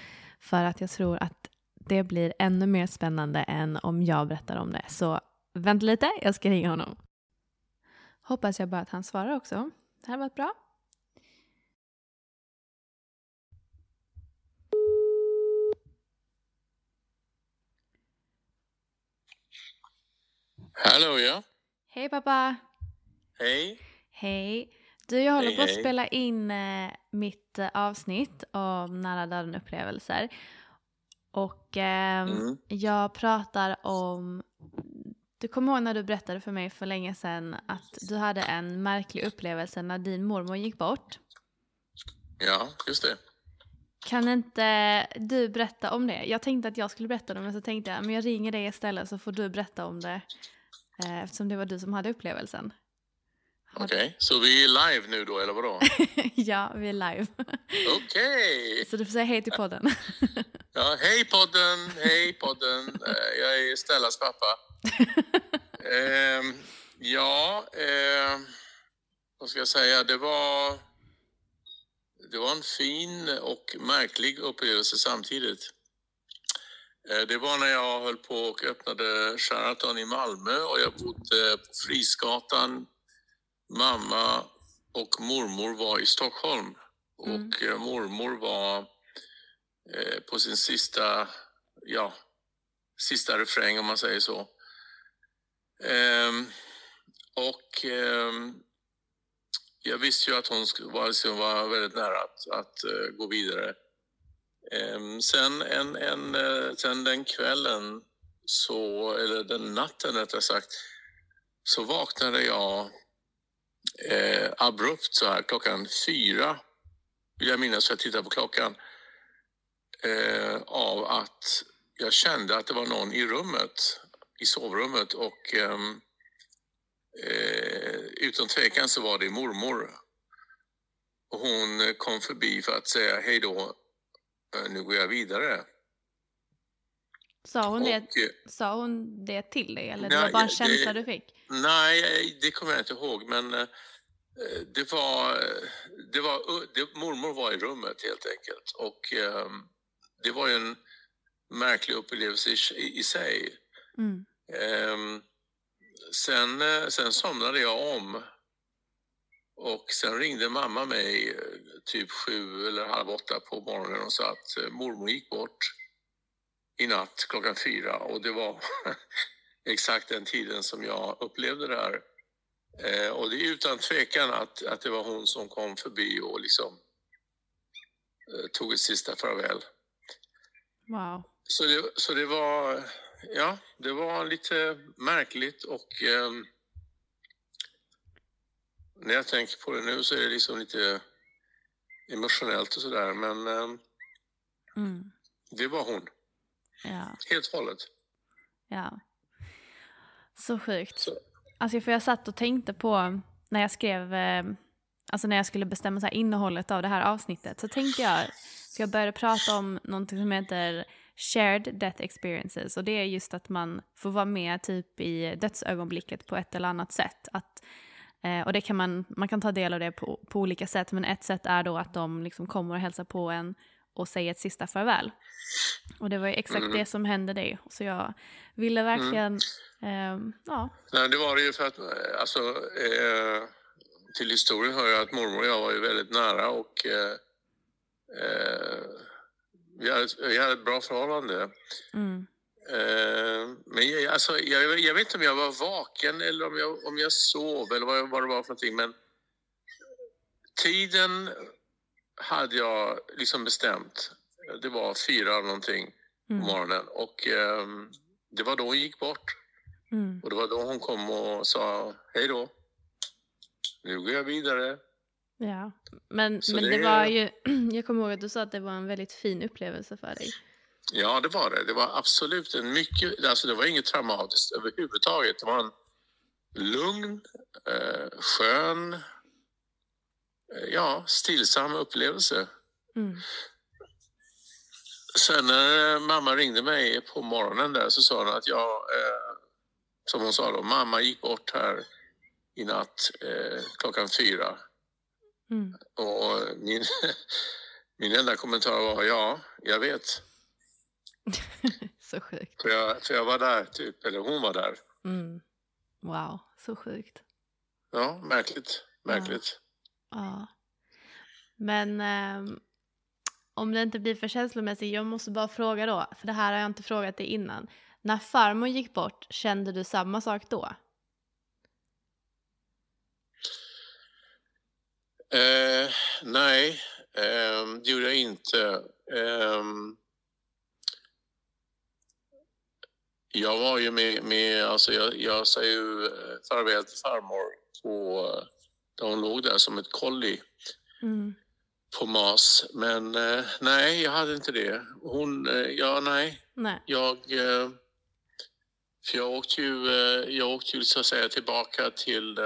För att jag tror att det blir ännu mer spännande än om jag berättar om det. Så vänta lite, jag ska ringa honom. Hoppas jag bara att han svarar också. Det här var bra. Hallå ja. Hej pappa. Hej. Hej. Du, jag håller Hej, på att hej. spela in eh, mitt eh, avsnitt om nära döden-upplevelser. Och ehm, Mm. jag pratar om... Du kommer ihåg när du berättade för mig för länge sedan att du hade en märklig upplevelse när din mormor gick bort? Ja, just det. Kan inte du berätta om det? Jag tänkte att jag skulle berätta det men så tänkte jag men jag ringer dig istället så får du berätta om det. Eh, eftersom det var du som hade upplevelsen. Okej, så vi är live nu då, eller vadå? <laughs> ja, vi är live. Okej! Så du får säga hej till podden. <laughs> Ja, hej podden, hej podden. Eh, Jag är Stellas pappa. <laughs> Ehm, ja, eh, vad ska jag säga? Det var, det var en fin och märklig upplevelse samtidigt. Eh, Det var när jag höll på och öppnade Sheraton i Malmö och jag bodde på Frisgatan. Mamma och mormor var i Stockholm och eh, mormor var eh, på sin sista, ja, sista refräng om man säger så. Ehm, och ehm, jag visste ju att hon var, liksom, var väldigt nära att, att eh, gå vidare. Ehm, sen, en, en, eh, sen den kvällen, så, eller den natten rättare sagt, så vaknade jag eh, abrupt så här klockan fyra, vill jag minnas för jag tittade på klockan, eh, av att jag kände att det var någon i rummet, i sovrummet och ehm, eh, utan tvekan så var det mormor. Och hon kom förbi för att säga hej då, eh, nu går jag vidare. Sa hon, det, Och, eh, sa hon det till dig eller det var Nej, bara en det- känsla du fick? Nej, det kommer jag inte ihåg, men eh, det var, det var det, mormor var i rummet helt enkelt och eh, det var ju en märklig upplevelse i, i sig. Mm. Eh, sen, eh, sen somnade jag om och sen ringde mamma mig eh, typ sju eller halv åtta på morgonen och sa att eh, mormor gick bort i natt klockan fyra och det var <laughs> exakt den tiden som jag upplevde det här. Eh, och det är utan tvekan att, att det var hon som kom förbi och liksom eh, tog ett sista farväl. Wow. Så det, så det var, ja, det var lite märkligt och ehm, när jag tänker på det nu så är det liksom lite emotionellt och sådär men ehm, Mm. det var hon, Ja, helt och hållet. ja. Så sjukt. Så, Alltså för jag satt och tänkte på när jag skrev, eh, alltså när jag skulle bestämma så här innehållet av det här avsnittet så tänkte jag, för jag började prata om någonting som heter shared death experiences och det är just att man får vara med typ i dödsögonblicket på ett eller annat sätt. Att, eh, och det kan man, man kan ta del av det på, på olika sätt men ett sätt är då att de liksom kommer och hälsar på en och säger ett sista farväl. Och det var ju exakt Mm. det som hände dig. Så jag ville verkligen, ehm, ja, nej, det var det ju för att, eh, alltså, eh, till historien hör jag att mormor och jag var ju väldigt nära och eh, eh, vi, hade, vi hade ett bra förhållande. mm, Eh, men jag, alltså, jag, jag vet inte om jag var vaken eller om jag, om jag sov eller vad, vad det var för någonting. Men tiden hade jag liksom bestämt. Det var fyra någonting på mm, morgonen och ehm, det var då hon gick bort. mm. Och det var då hon kom och sa hej då. Nu går jag vidare. Ja, men, Så men det... det- var ju, <clears throat> jag kommer ihåg att du sa att det var en väldigt fin upplevelse för dig. Ja, det var det. Det var absolut en mycket, alltså det var inget traumatiskt överhuvudtaget. Det var en lugn, eh, skön, eh, ja, stillsam upplevelse. Mm. Sen när mamma ringde mig på morgonen där så sa hon att jag, eh, som hon sa då, mamma gick bort här i natt eh, klockan fyra. Mm. Och min, <laughs> min enda kommentar var ja, jag vet. <laughs> så sjukt. För jag, för jag var där, typ, eller hon var där. Mm. Wow, så sjukt. Ja, märkligt. Märkligt. Ja. Ja, Men eh, om det inte blir för känslomässigt, jag måste bara fråga då, för det här har jag inte frågat dig innan. När farmor gick bort, kände du samma sak då? Eh, nej, eh, det gjorde jag inte. Eh, jag var ju med, med alltså jag, jag sa ju eh, farväl till farmor på, där hon låg där som ett kolli. Mm. på MAS. Men eh, nej, jag hade inte det. Hon, eh, ja nej. Nej. Jag, eh, för jag åkte ju, eh, jag åkte ju så att säga tillbaka till eh,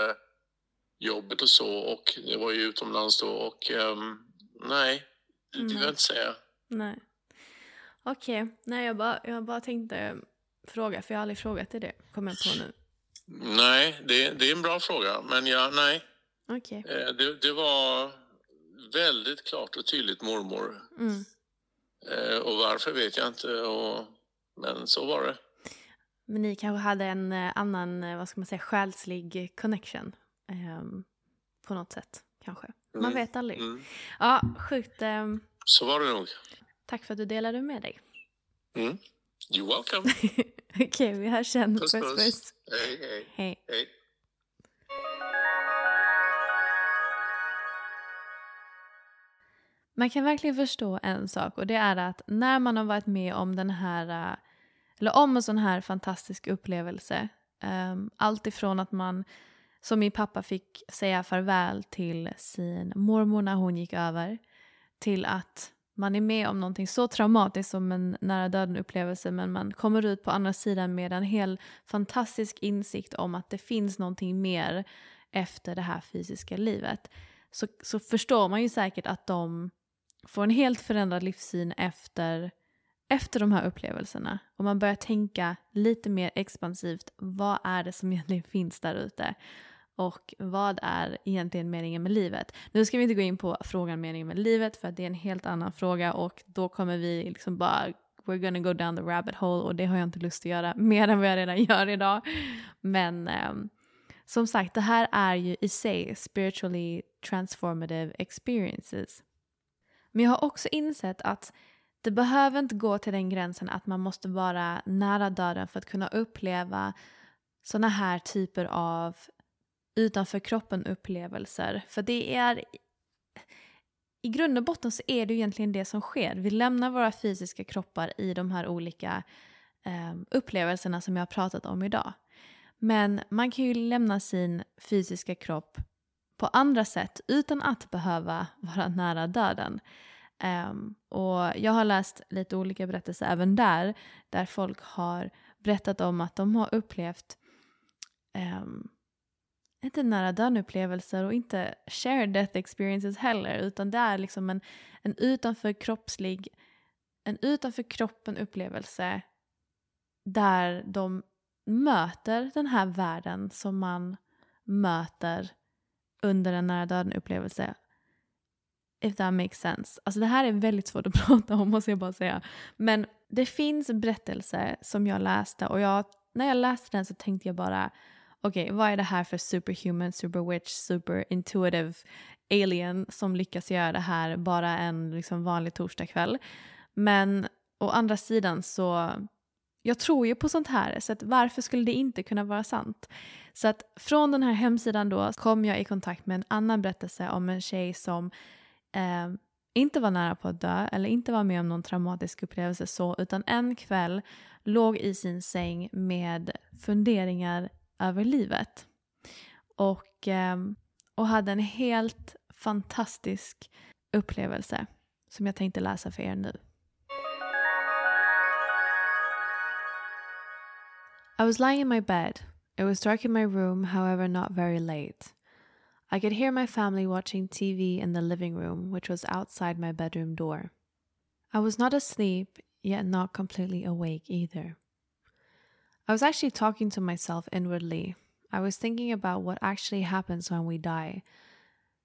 jobbet och så och det var ju utomlands då och ehm, nej, det vill jag inte säga. Nej. Okej. Nej, jag bara, jag bara tänkte fråga, för jag har aldrig frågat dig det. Kommer jag på nu. Nej, det, det är en bra fråga, men ja, nej. Okej. Eh, Det, det var väldigt klart och tydligt mormor. Mm. Eh, Och varför vet jag inte, och, men så var det. Men ni kanske hade en eh, annan, vad ska man säga, själslig connection. ehm, på något sätt, kanske. Man Mm. vet aldrig. Mm. Ja, sjukt. ehm, Så var det nog. tack för att du delade med dig. Mm. You're welcome. <laughs> Okej, vi hörs sen. Puss, Puss, puss. puss. Hej, hej. Hej. hej. Man kan verkligen förstå en sak och det är att när man har varit med om den här, eh, eller om en sån här fantastisk upplevelse, um, allt ifrån att man, som min pappa fick säga farväl till sin mormor när hon gick över, till att man är med om någonting så traumatiskt som en nära döden upplevelse men man kommer ut på andra sidan med en hel fantastisk insikt om att det finns någonting mer efter det här fysiska livet. Så, så förstår man ju säkert att de får en helt förändrad livssyn efter, efter de här upplevelserna. Och man börjar tänka lite mer expansivt. Vad är det som egentligen <laughs> finns där ute? Och vad är egentligen meningen med livet? Nu ska vi inte gå in på frågan meningen med livet för att det är en helt annan fråga och då kommer vi liksom bara we're gonna go down the rabbit hole och det har jag inte lust att göra <laughs> mer än vad jag redan gör idag. Men ehm, som sagt, det här är ju i sig spiritually transformative experiences. Men jag har också insett att det behöver inte gå till den gränsen att man måste vara nära döden för att kunna uppleva såna här typer av utanför kroppen upplevelser. För det är i grund och botten så är det ju egentligen det som sker. Vi lämnar våra fysiska kroppar i de här olika eh, upplevelserna som jag har pratat om idag. Men man kan ju lämna sin fysiska kropp på andra sätt utan att behöva <laughs> vara nära döden. Um, och jag har läst lite olika berättelser även där, där folk har berättat om att de har upplevt um, inte nära döden-upplevelser och inte shared death experiences heller, utan det är liksom en, en utanför kroppslig, en utanför kroppen-upplevelse där de möter den här världen som man möter under en nära döden-upplevelse. If that makes sense. Alltså det här är väldigt svårt att <laughs> prata om måste jag bara säga. Men det finns berättelser som jag läste och jag, när jag läste den så tänkte jag bara okej, okay, vad är det här för superhuman, superwitch superintuitive alien som lyckas göra det här bara en liksom vanlig torsdagkväll. Men å andra sidan så jag tror ju på sånt här, så att varför skulle det inte kunna vara sant? Så att från den här hemsidan då kom jag i kontakt med en annan berättelse om en tjej som eh, inte var nära på att dö eller inte var med om någon traumatisk upplevelse så, utan en kväll låg i sin säng med funderingar över livet. Och, eh, och hade en helt fantastisk upplevelse som jag tänkte läsa för er nu. I was lying in my bed. It was dark in my room, however, not very late. I could hear my family watching TV in the living room, which was outside my bedroom door. I was not asleep, yet not completely awake either. I was actually talking to myself inwardly. I was thinking about what actually happens when we die,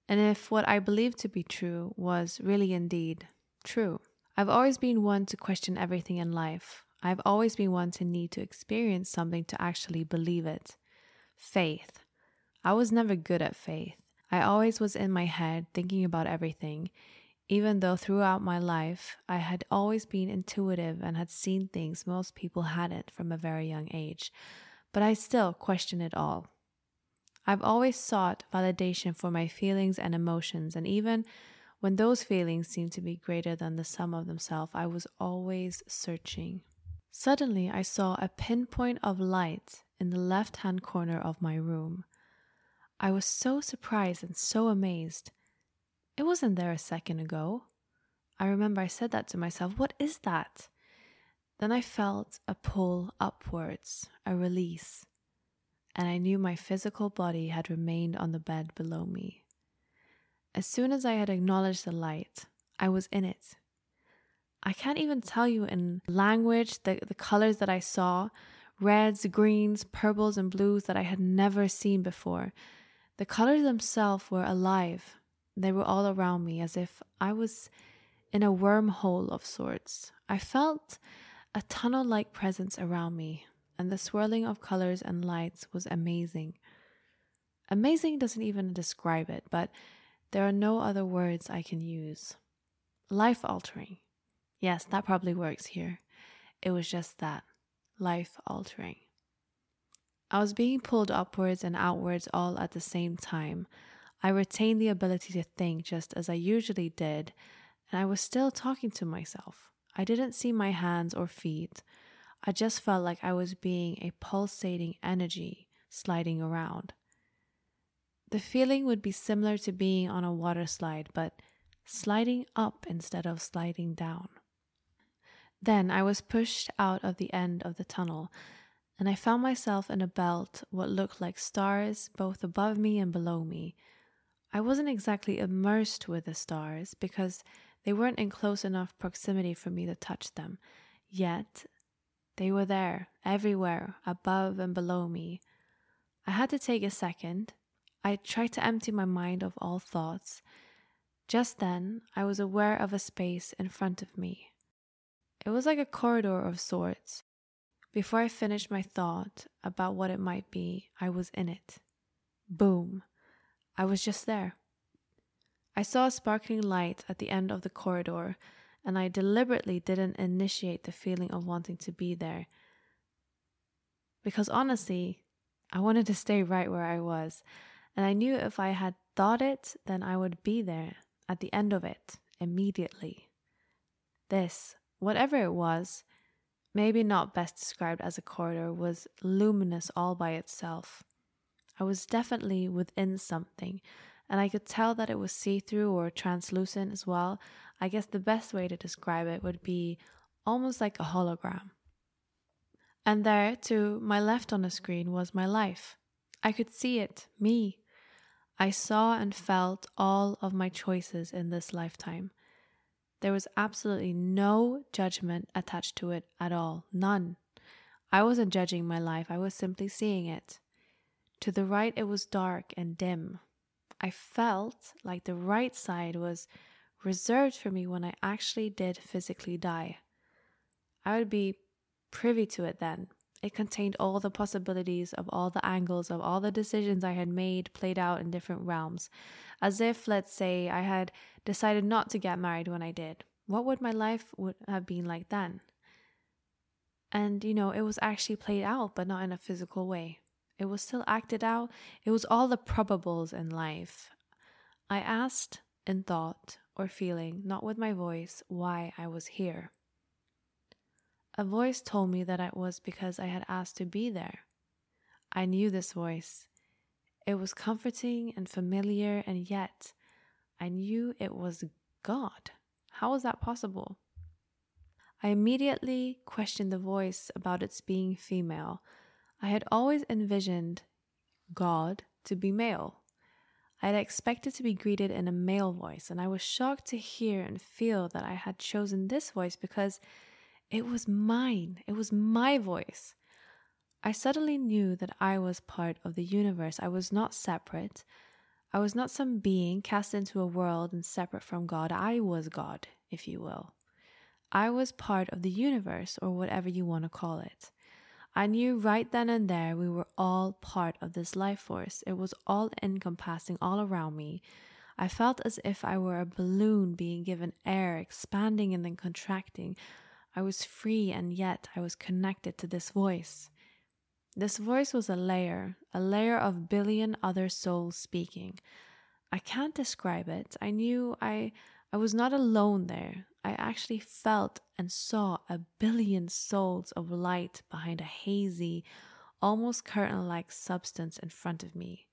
and if what I believed to be true was really indeed true. I've always been one to question everything in life. I've always been one to need to experience something to actually believe it. Faith. I was never good at faith. I always was in my head thinking about everything, even though throughout my life I had always been intuitive and had seen things most people hadn't from a very young age. But I still question it all. I've always sought validation for my feelings and emotions, and even when those feelings seemed to be greater than the sum of themselves, I was always searching. Suddenly, I saw a pinpoint of light in the left hand corner of my room. I was so surprised and so amazed. It wasn't there a second ago. I remember I said that to myself. What is that? Then I felt a pull upwards, a release, and I knew my physical body had remained on the bed below me. As soon as I had acknowledged the light, I was in it. I can't even tell you in language the, the colors that I saw reds, greens, purples, and blues that I had never seen before. The colors themselves were alive. They were all around me as if I was in a wormhole of sorts. I felt a tunnel like presence around me, and the swirling of colors and lights was amazing. Amazing doesn't even describe it, but there are no other words I can use. Life altering. Yes, that probably works here. It was just that life altering. I was being pulled upwards and outwards all at the same time. I retained the ability to think just as I usually did, and I was still talking to myself. I didn't see my hands or feet. I just felt like I was being a pulsating energy sliding around. The feeling would be similar to being on a water slide, but sliding up instead of sliding down. Then I was pushed out of the end of the tunnel, and I found myself in a belt what looked like stars both above me and below me. I wasn't exactly immersed with the stars because they weren't in close enough proximity for me to touch them, yet they were there, everywhere, above and below me. I had to take a second. I tried to empty my mind of all thoughts. Just then, I was aware of a space in front of me. It was like a corridor of sorts. Before I finished my thought about what it might be, I was in it. Boom. I was just there. I saw a sparkling light at the end of the corridor, and I deliberately didn't initiate the feeling of wanting to be there. Because honestly, I wanted to stay right where I was, and I knew if I had thought it, then I would be there at the end of it immediately. This whatever it was, maybe not best described as a corridor, was luminous all by itself. I was definitely within something, and I could tell that it was see through or translucent as well. I guess the best way to describe it would be almost like a hologram. And there, to my left on the screen, was my life. I could see it, me. I saw and felt all of my choices in this lifetime. There was absolutely no judgment attached to it at all. None. I wasn't judging my life, I was simply seeing it. To the right, it was dark and dim. I felt like the right side was reserved for me when I actually did physically die. I would be privy to it then. It contained all the possibilities of all the angles of all the decisions I had made played out in different realms. As if, let's say, I had decided not to get married when I did. What would my life would have been like then? And you know, it was actually played out, but not in a physical way. It was still acted out. It was all the probables in life. I asked in thought or feeling, not with my voice, why I was here. A voice told me that it was because I had asked to be there. I knew this voice. It was comforting and familiar, and yet I knew it was God. How was that possible? I immediately questioned the voice about its being female. I had always envisioned God to be male. I had expected to be greeted in a male voice, and I was shocked to hear and feel that I had chosen this voice because it was mine, it was my voice. I suddenly knew that I was part of the universe. I was not separate. I was not some being cast into a world and separate from God. I was God, if you will. I was part of the universe, or whatever you want to call it. I knew right then and there we were all part of this life force. It was all encompassing all around me. I felt as if I were a balloon being given air, expanding and then contracting. I was free, and yet I was connected to this voice. This voice was a layer, a layer of billion other souls speaking. I can't describe it. I knew I I was not alone there. I actually felt and saw a billion souls of light behind a hazy, almost curtain like substance in front of me.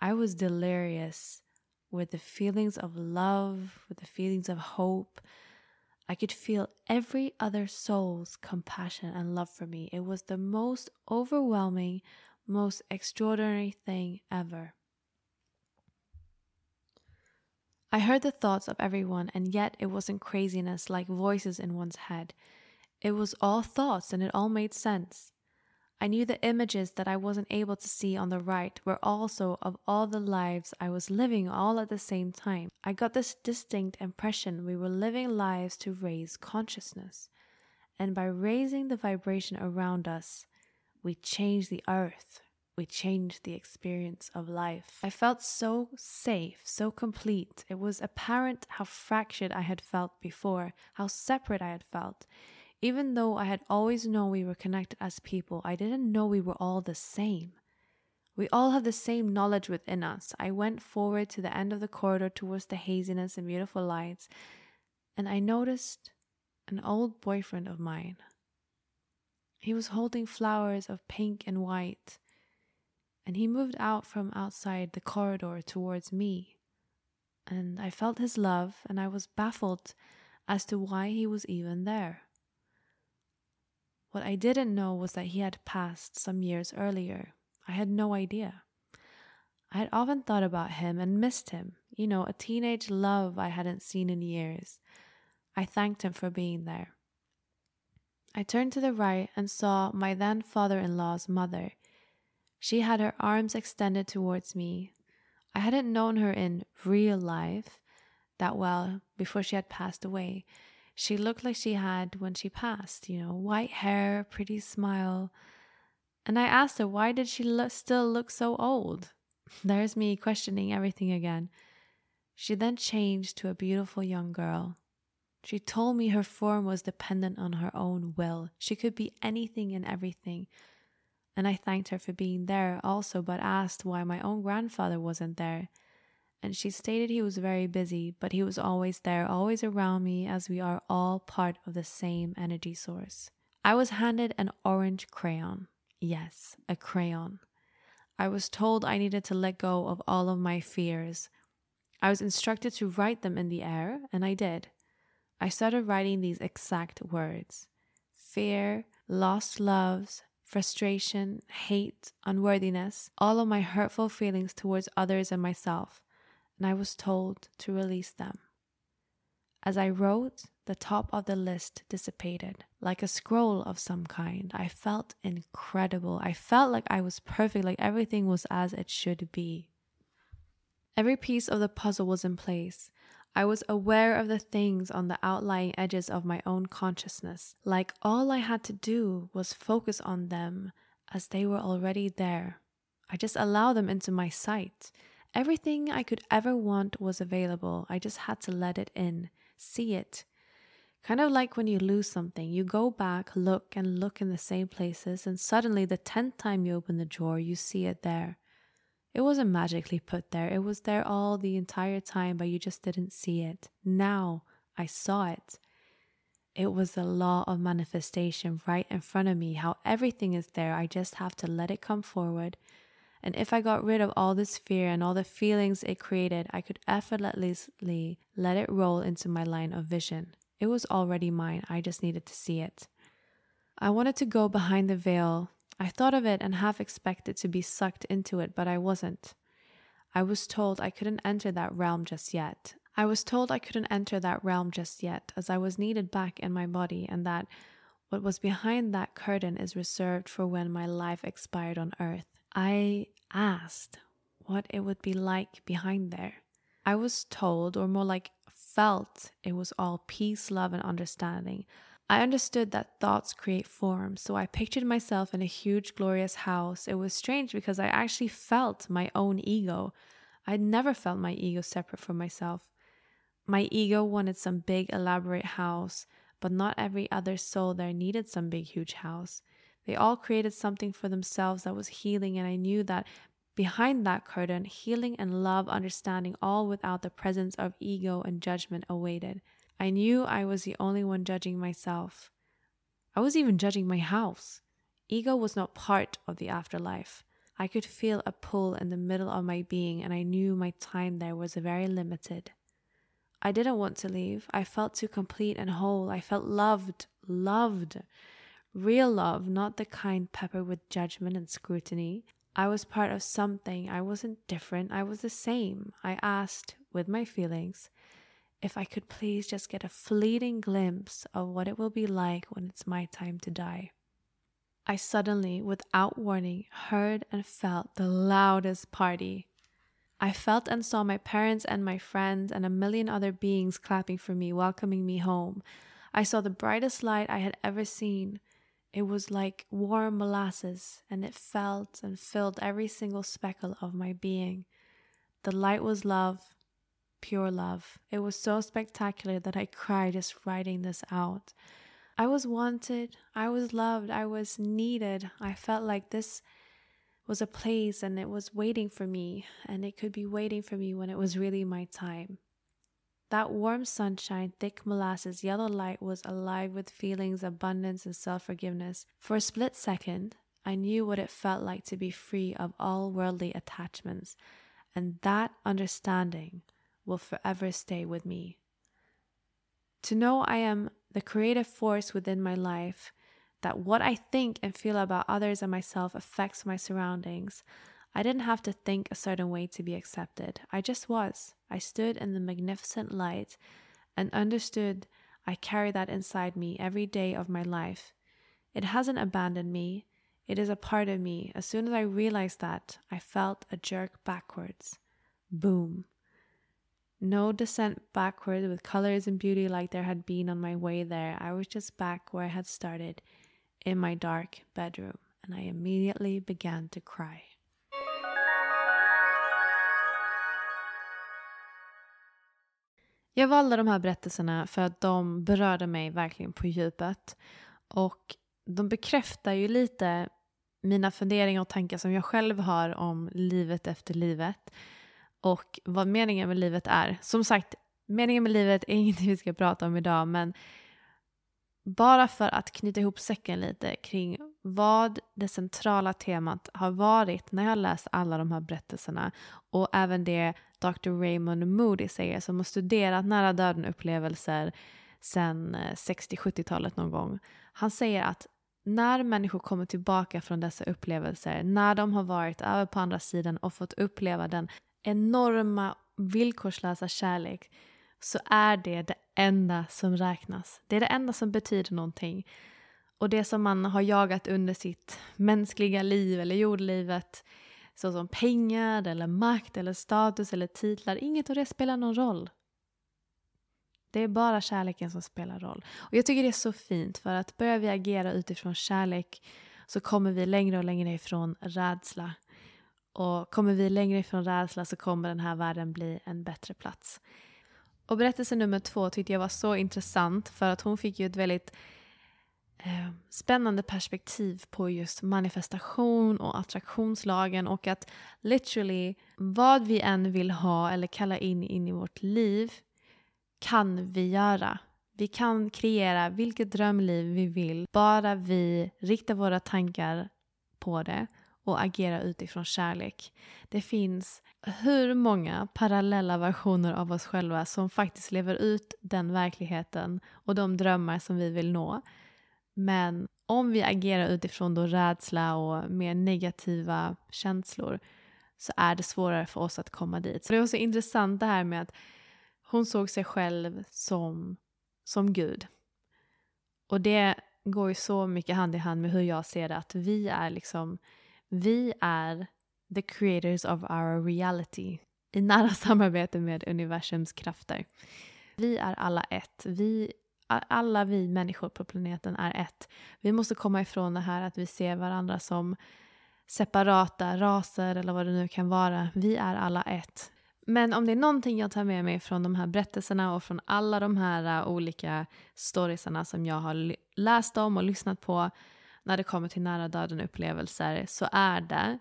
I was delirious, with the feelings of love, with the feelings of hope. I could feel every other soul's compassion and love for me. It was the most overwhelming, most extraordinary thing ever. I heard the thoughts of everyone, and yet it wasn't craziness like voices in one's head. It was all thoughts, and it all made sense. I knew the images that I wasn't able to see on the right were also of all the lives I was living all at the same time. I got this distinct impression we were living lives to raise consciousness. And by raising the vibration around us, we change the earth. We change the experience of life. I felt so safe, so complete. It was apparent how fractured I had felt before, how separate I had felt. Even though I had always known we were connected as people, I didn't know we were all the same. We all have the same knowledge within us. I went forward to the end of the corridor towards the haziness and beautiful lights, and I noticed an old boyfriend of mine. He was holding flowers of pink and white, and he moved out from outside the corridor towards me. And I felt his love, and I was baffled as to why he was even there. What I didn't know was that he had passed some years earlier. I had no idea. I had often thought about him and missed him, you know, a teenage love I hadn't seen in years. I thanked him for being there. I turned to the right and saw my then father in law's mother. She had her arms extended towards me. I hadn't known her in real life that well before she had passed away. She looked like she had when she passed, you know, white hair, pretty smile. And I asked her, why did she look, still look so old? There's me questioning everything again. She then changed to a beautiful young girl. She told me her form was dependent on her own will. She could be anything and everything. And I thanked her for being there also, but asked why my own grandfather wasn't there and she stated he was very busy, but he was always there, always around me, as we are all part of the same energy source. I was handed an orange crayon. Yes, a crayon. I was told I needed to let go of all of my fears. I was instructed to write them in the air, and I did. I started writing these exact words fear, lost loves, frustration, hate, unworthiness, all of my hurtful feelings towards others and myself and I was told to release them. As I wrote, the top of the list dissipated, like a scroll of some kind. I felt incredible. I felt like I was perfect, like everything was as it should be. Every piece of the puzzle was in place. I was aware of the things on the outlying edges of my own consciousness, like all I had to do was focus on them as they were already there. I just allow them into my sight. Everything I could ever want was available. I just had to let it in, see it. Kind of like when you lose something, you go back, look, and look in the same places, and suddenly the tenth time you open the drawer, you see it there. It wasn't magically put there, it was there all the entire time, but you just didn't see it. Now I saw it. It was the law of manifestation right in front of me, how everything is there. I just have to let it come forward and if I got rid of all this fear and all the feelings it created, I could effortlessly let it roll into my line of vision. It was already mine, I just needed to see it. I wanted to go behind the veil. I thought of it and half expected to be sucked into it, but I wasn't. I was told I couldn't enter that realm just yet. I was told I couldn't enter that realm just yet, as I was needed back in my body, and that what was behind that curtain is reserved for when my life expired on earth. I asked what it would be like behind there. I was told, or more like felt, it was all peace, love, and understanding. I understood that thoughts create forms, so I pictured myself in a huge, glorious house. It was strange because I actually felt my own ego. I'd never felt my ego separate from myself. My ego wanted some big, elaborate house, but not every other soul there needed some big, huge house. They all created something for themselves that was healing, and I knew that behind that curtain, healing and love, understanding, all without the presence of ego and judgment awaited. I knew I was the only one judging myself. I was even judging my house. Ego was not part of the afterlife. I could feel a pull in the middle of my being, and I knew my time there was very limited. I didn't want to leave. I felt too complete and whole. I felt loved, loved. Real love, not the kind peppered with judgment and scrutiny. I was part of something. I wasn't different. I was the same. I asked, with my feelings, if I could please just get a fleeting glimpse of what it will be like when it's my time to die. I suddenly, without warning, heard and felt the loudest party. I felt and saw my parents and my friends and a million other beings clapping for me, welcoming me home. I saw the brightest light I had ever seen. It was like warm molasses, and it felt and filled every single speckle of my being. The light was love, pure love. It was so spectacular that I cried just writing this out. I was wanted, I was loved, I was needed. I felt like this was a place and it was waiting for me, and it could be waiting for me when it was really my time. That warm sunshine, thick molasses, yellow light was alive with feelings, abundance, and self forgiveness. For a split second, I knew what it felt like to be free of all worldly attachments, and that understanding will forever stay with me. To know I am the creative force within my life, that what I think and feel about others and myself affects my surroundings. I didn't have to think a certain way to be accepted. I just was. I stood in the magnificent light and understood I carry that inside me every day of my life. It hasn't abandoned me, it is a part of me. As soon as I realized that, I felt a jerk backwards. Boom. No descent backward with colors and beauty like there had been on my way there. I was just back where I had started, in my dark bedroom, and I immediately began to cry. Jag valde de här berättelserna för att de berörde mig verkligen på djupet. Och de bekräftar ju lite mina funderingar och tankar som jag själv har om livet efter livet. Och vad meningen med livet är. Som sagt, meningen med livet är <laughs> ingenting vi ska prata om idag men bara för att knyta ihop säcken lite kring vad det centrala temat har varit när jag läst alla de här berättelserna och även det Dr. Raymond Moody säger som har studerat nära döden-upplevelser sedan 60-70-talet eh, någon gång. Han säger att när människor kommer tillbaka från dessa upplevelser, när de har varit över på andra sidan och fått uppleva den enorma villkorslösa kärlek så är det det enda som räknas. Det är det enda som betyder någonting. Och det som man har jagat under sitt mänskliga liv eller jordlivet såsom pengar eller makt eller status eller titlar, inget av det spelar någon roll. Det är bara kärleken som spelar roll. Och jag tycker det är så fint för att börjar vi agera utifrån kärlek så kommer vi längre och längre ifrån rädsla. Och kommer vi längre ifrån rädsla så kommer den här världen bli en bättre plats. Och berättelse nummer två tyckte jag var så intressant för att hon fick ju ett väldigt eh, spännande perspektiv på just manifestation och attraktionslagen och att literally vad vi än vill ha eller kalla in in i vårt liv kan vi göra. Vi kan kreera vilket drömliv vi vill bara vi riktar våra tankar på det och agera utifrån kärlek. Det finns hur många parallella versioner av oss själva som faktiskt lever ut den verkligheten och de drömmar som vi vill nå. Men om vi agerar utifrån då rädsla och mer negativa känslor så är det svårare för oss att komma dit. Så det var så intressant det här med att hon såg sig själv som, som Gud. Och det går ju så mycket hand i hand med hur jag ser det, att vi är liksom, vi är the creators of our reality i nära <laughs> samarbete med universums krafter. Vi är alla ett. Vi, alla vi människor på planeten är ett. Vi måste komma ifrån det här att vi ser varandra som separata raser eller vad det nu kan vara. Vi är alla ett. Men om det är någonting jag tar med mig från de här berättelserna och från alla de här äh, olika storiesarna som jag har läst om och lyssnat på när det kommer till nära döden upplevelser så är det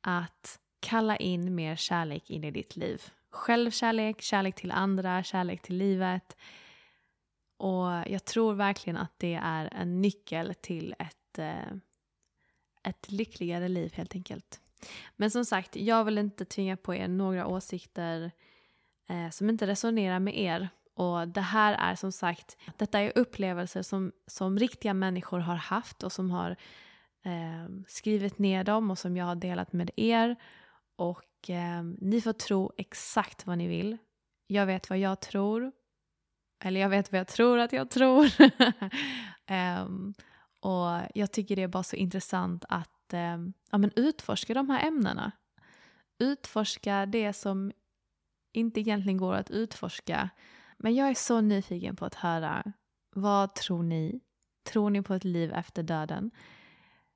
att kalla in mer kärlek in i ditt liv. Självkärlek, kärlek till andra, kärlek till livet. Och jag tror verkligen att det är en nyckel till ett, eh, ett lyckligare liv helt enkelt. Men som sagt, jag vill inte tvinga på er några åsikter eh, som inte resonerar med er. Och det här är som sagt, detta är upplevelser som, som riktiga människor har haft och som har eh, skrivit ner dem och som jag har delat med er. Och eh, ni får tro exakt vad ni vill. Jag vet vad jag tror. Eller jag vet vad jag tror att jag tror. um, <laughs> och jag tycker det är bara så intressant att um, ja, men utforska de här ämnena. Utforska det som inte egentligen går att utforska. Men jag är så nyfiken på att höra. Vad tror ni? Tror ni på ett liv efter döden?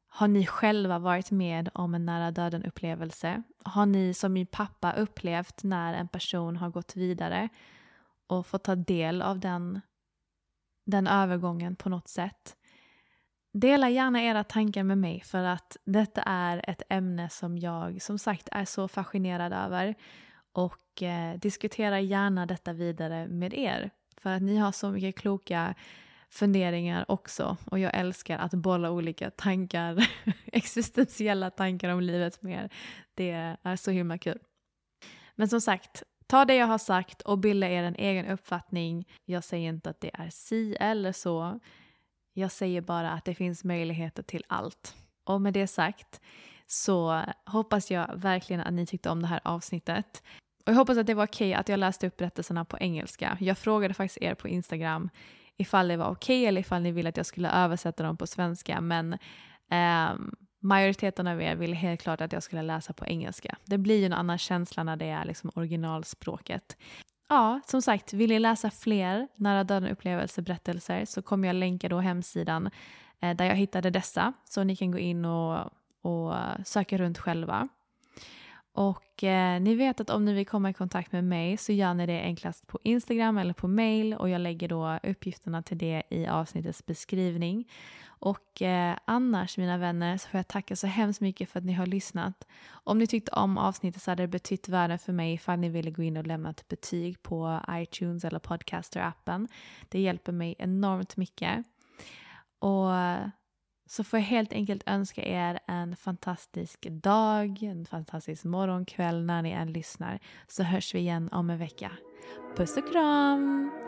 Har ni själva varit med om en nära döden upplevelse? Har ni som min pappa upplevt när en person har gått vidare och fått ta del av den, den övergången på något sätt? Dela gärna era tankar med mig för att detta är ett ämne som jag som sagt är så fascinerad över och eh, diskutera gärna detta vidare med er för att ni har så mycket kloka funderingar också och jag älskar att bolla olika tankar, <laughs> existentiella tankar om livet med er. Det är så himla kul. Men som sagt, ta det jag har sagt och bilda er en egen uppfattning. Jag säger inte att det är si eller så. Jag säger bara att det finns möjligheter till allt. Och med det sagt så hoppas jag verkligen att ni tyckte om det här avsnittet. Och jag hoppas att det var okej okay att jag läste upp berättelserna på engelska. Jag frågade faktiskt er på Instagram ifall det var okej okay, eller ifall ni ville att jag skulle översätta dem på svenska. Men um, majoriteten av er ville helt klart att jag skulle läsa på engelska. Det blir ju en annan känsla när det är liksom originalspråket. Ja, som sagt, vill ni läsa fler nära döden upplevelseberättelser så kommer jag länka då hemsidan eh, där jag hittade dessa så ni kan gå in och, och söka runt själva. Och eh, ni vet att om ni vill komma i kontakt med mig så gör ni det enklast på Instagram eller på mail och jag lägger då uppgifterna till det i avsnittets beskrivning. Och eh, annars mina vänner så får jag tacka så hemskt mycket för att ni har lyssnat. Om ni tyckte om avsnittet så hade det betytt världen för mig ifall ni ville gå in och lämna ett betyg på iTunes eller Podcaster-appen. Det hjälper mig enormt mycket. Och så får jag helt enkelt önska er en fantastisk dag, en fantastisk morgon, kväll när ni än lyssnar. Så hörs vi igen om en vecka. Puss och kram!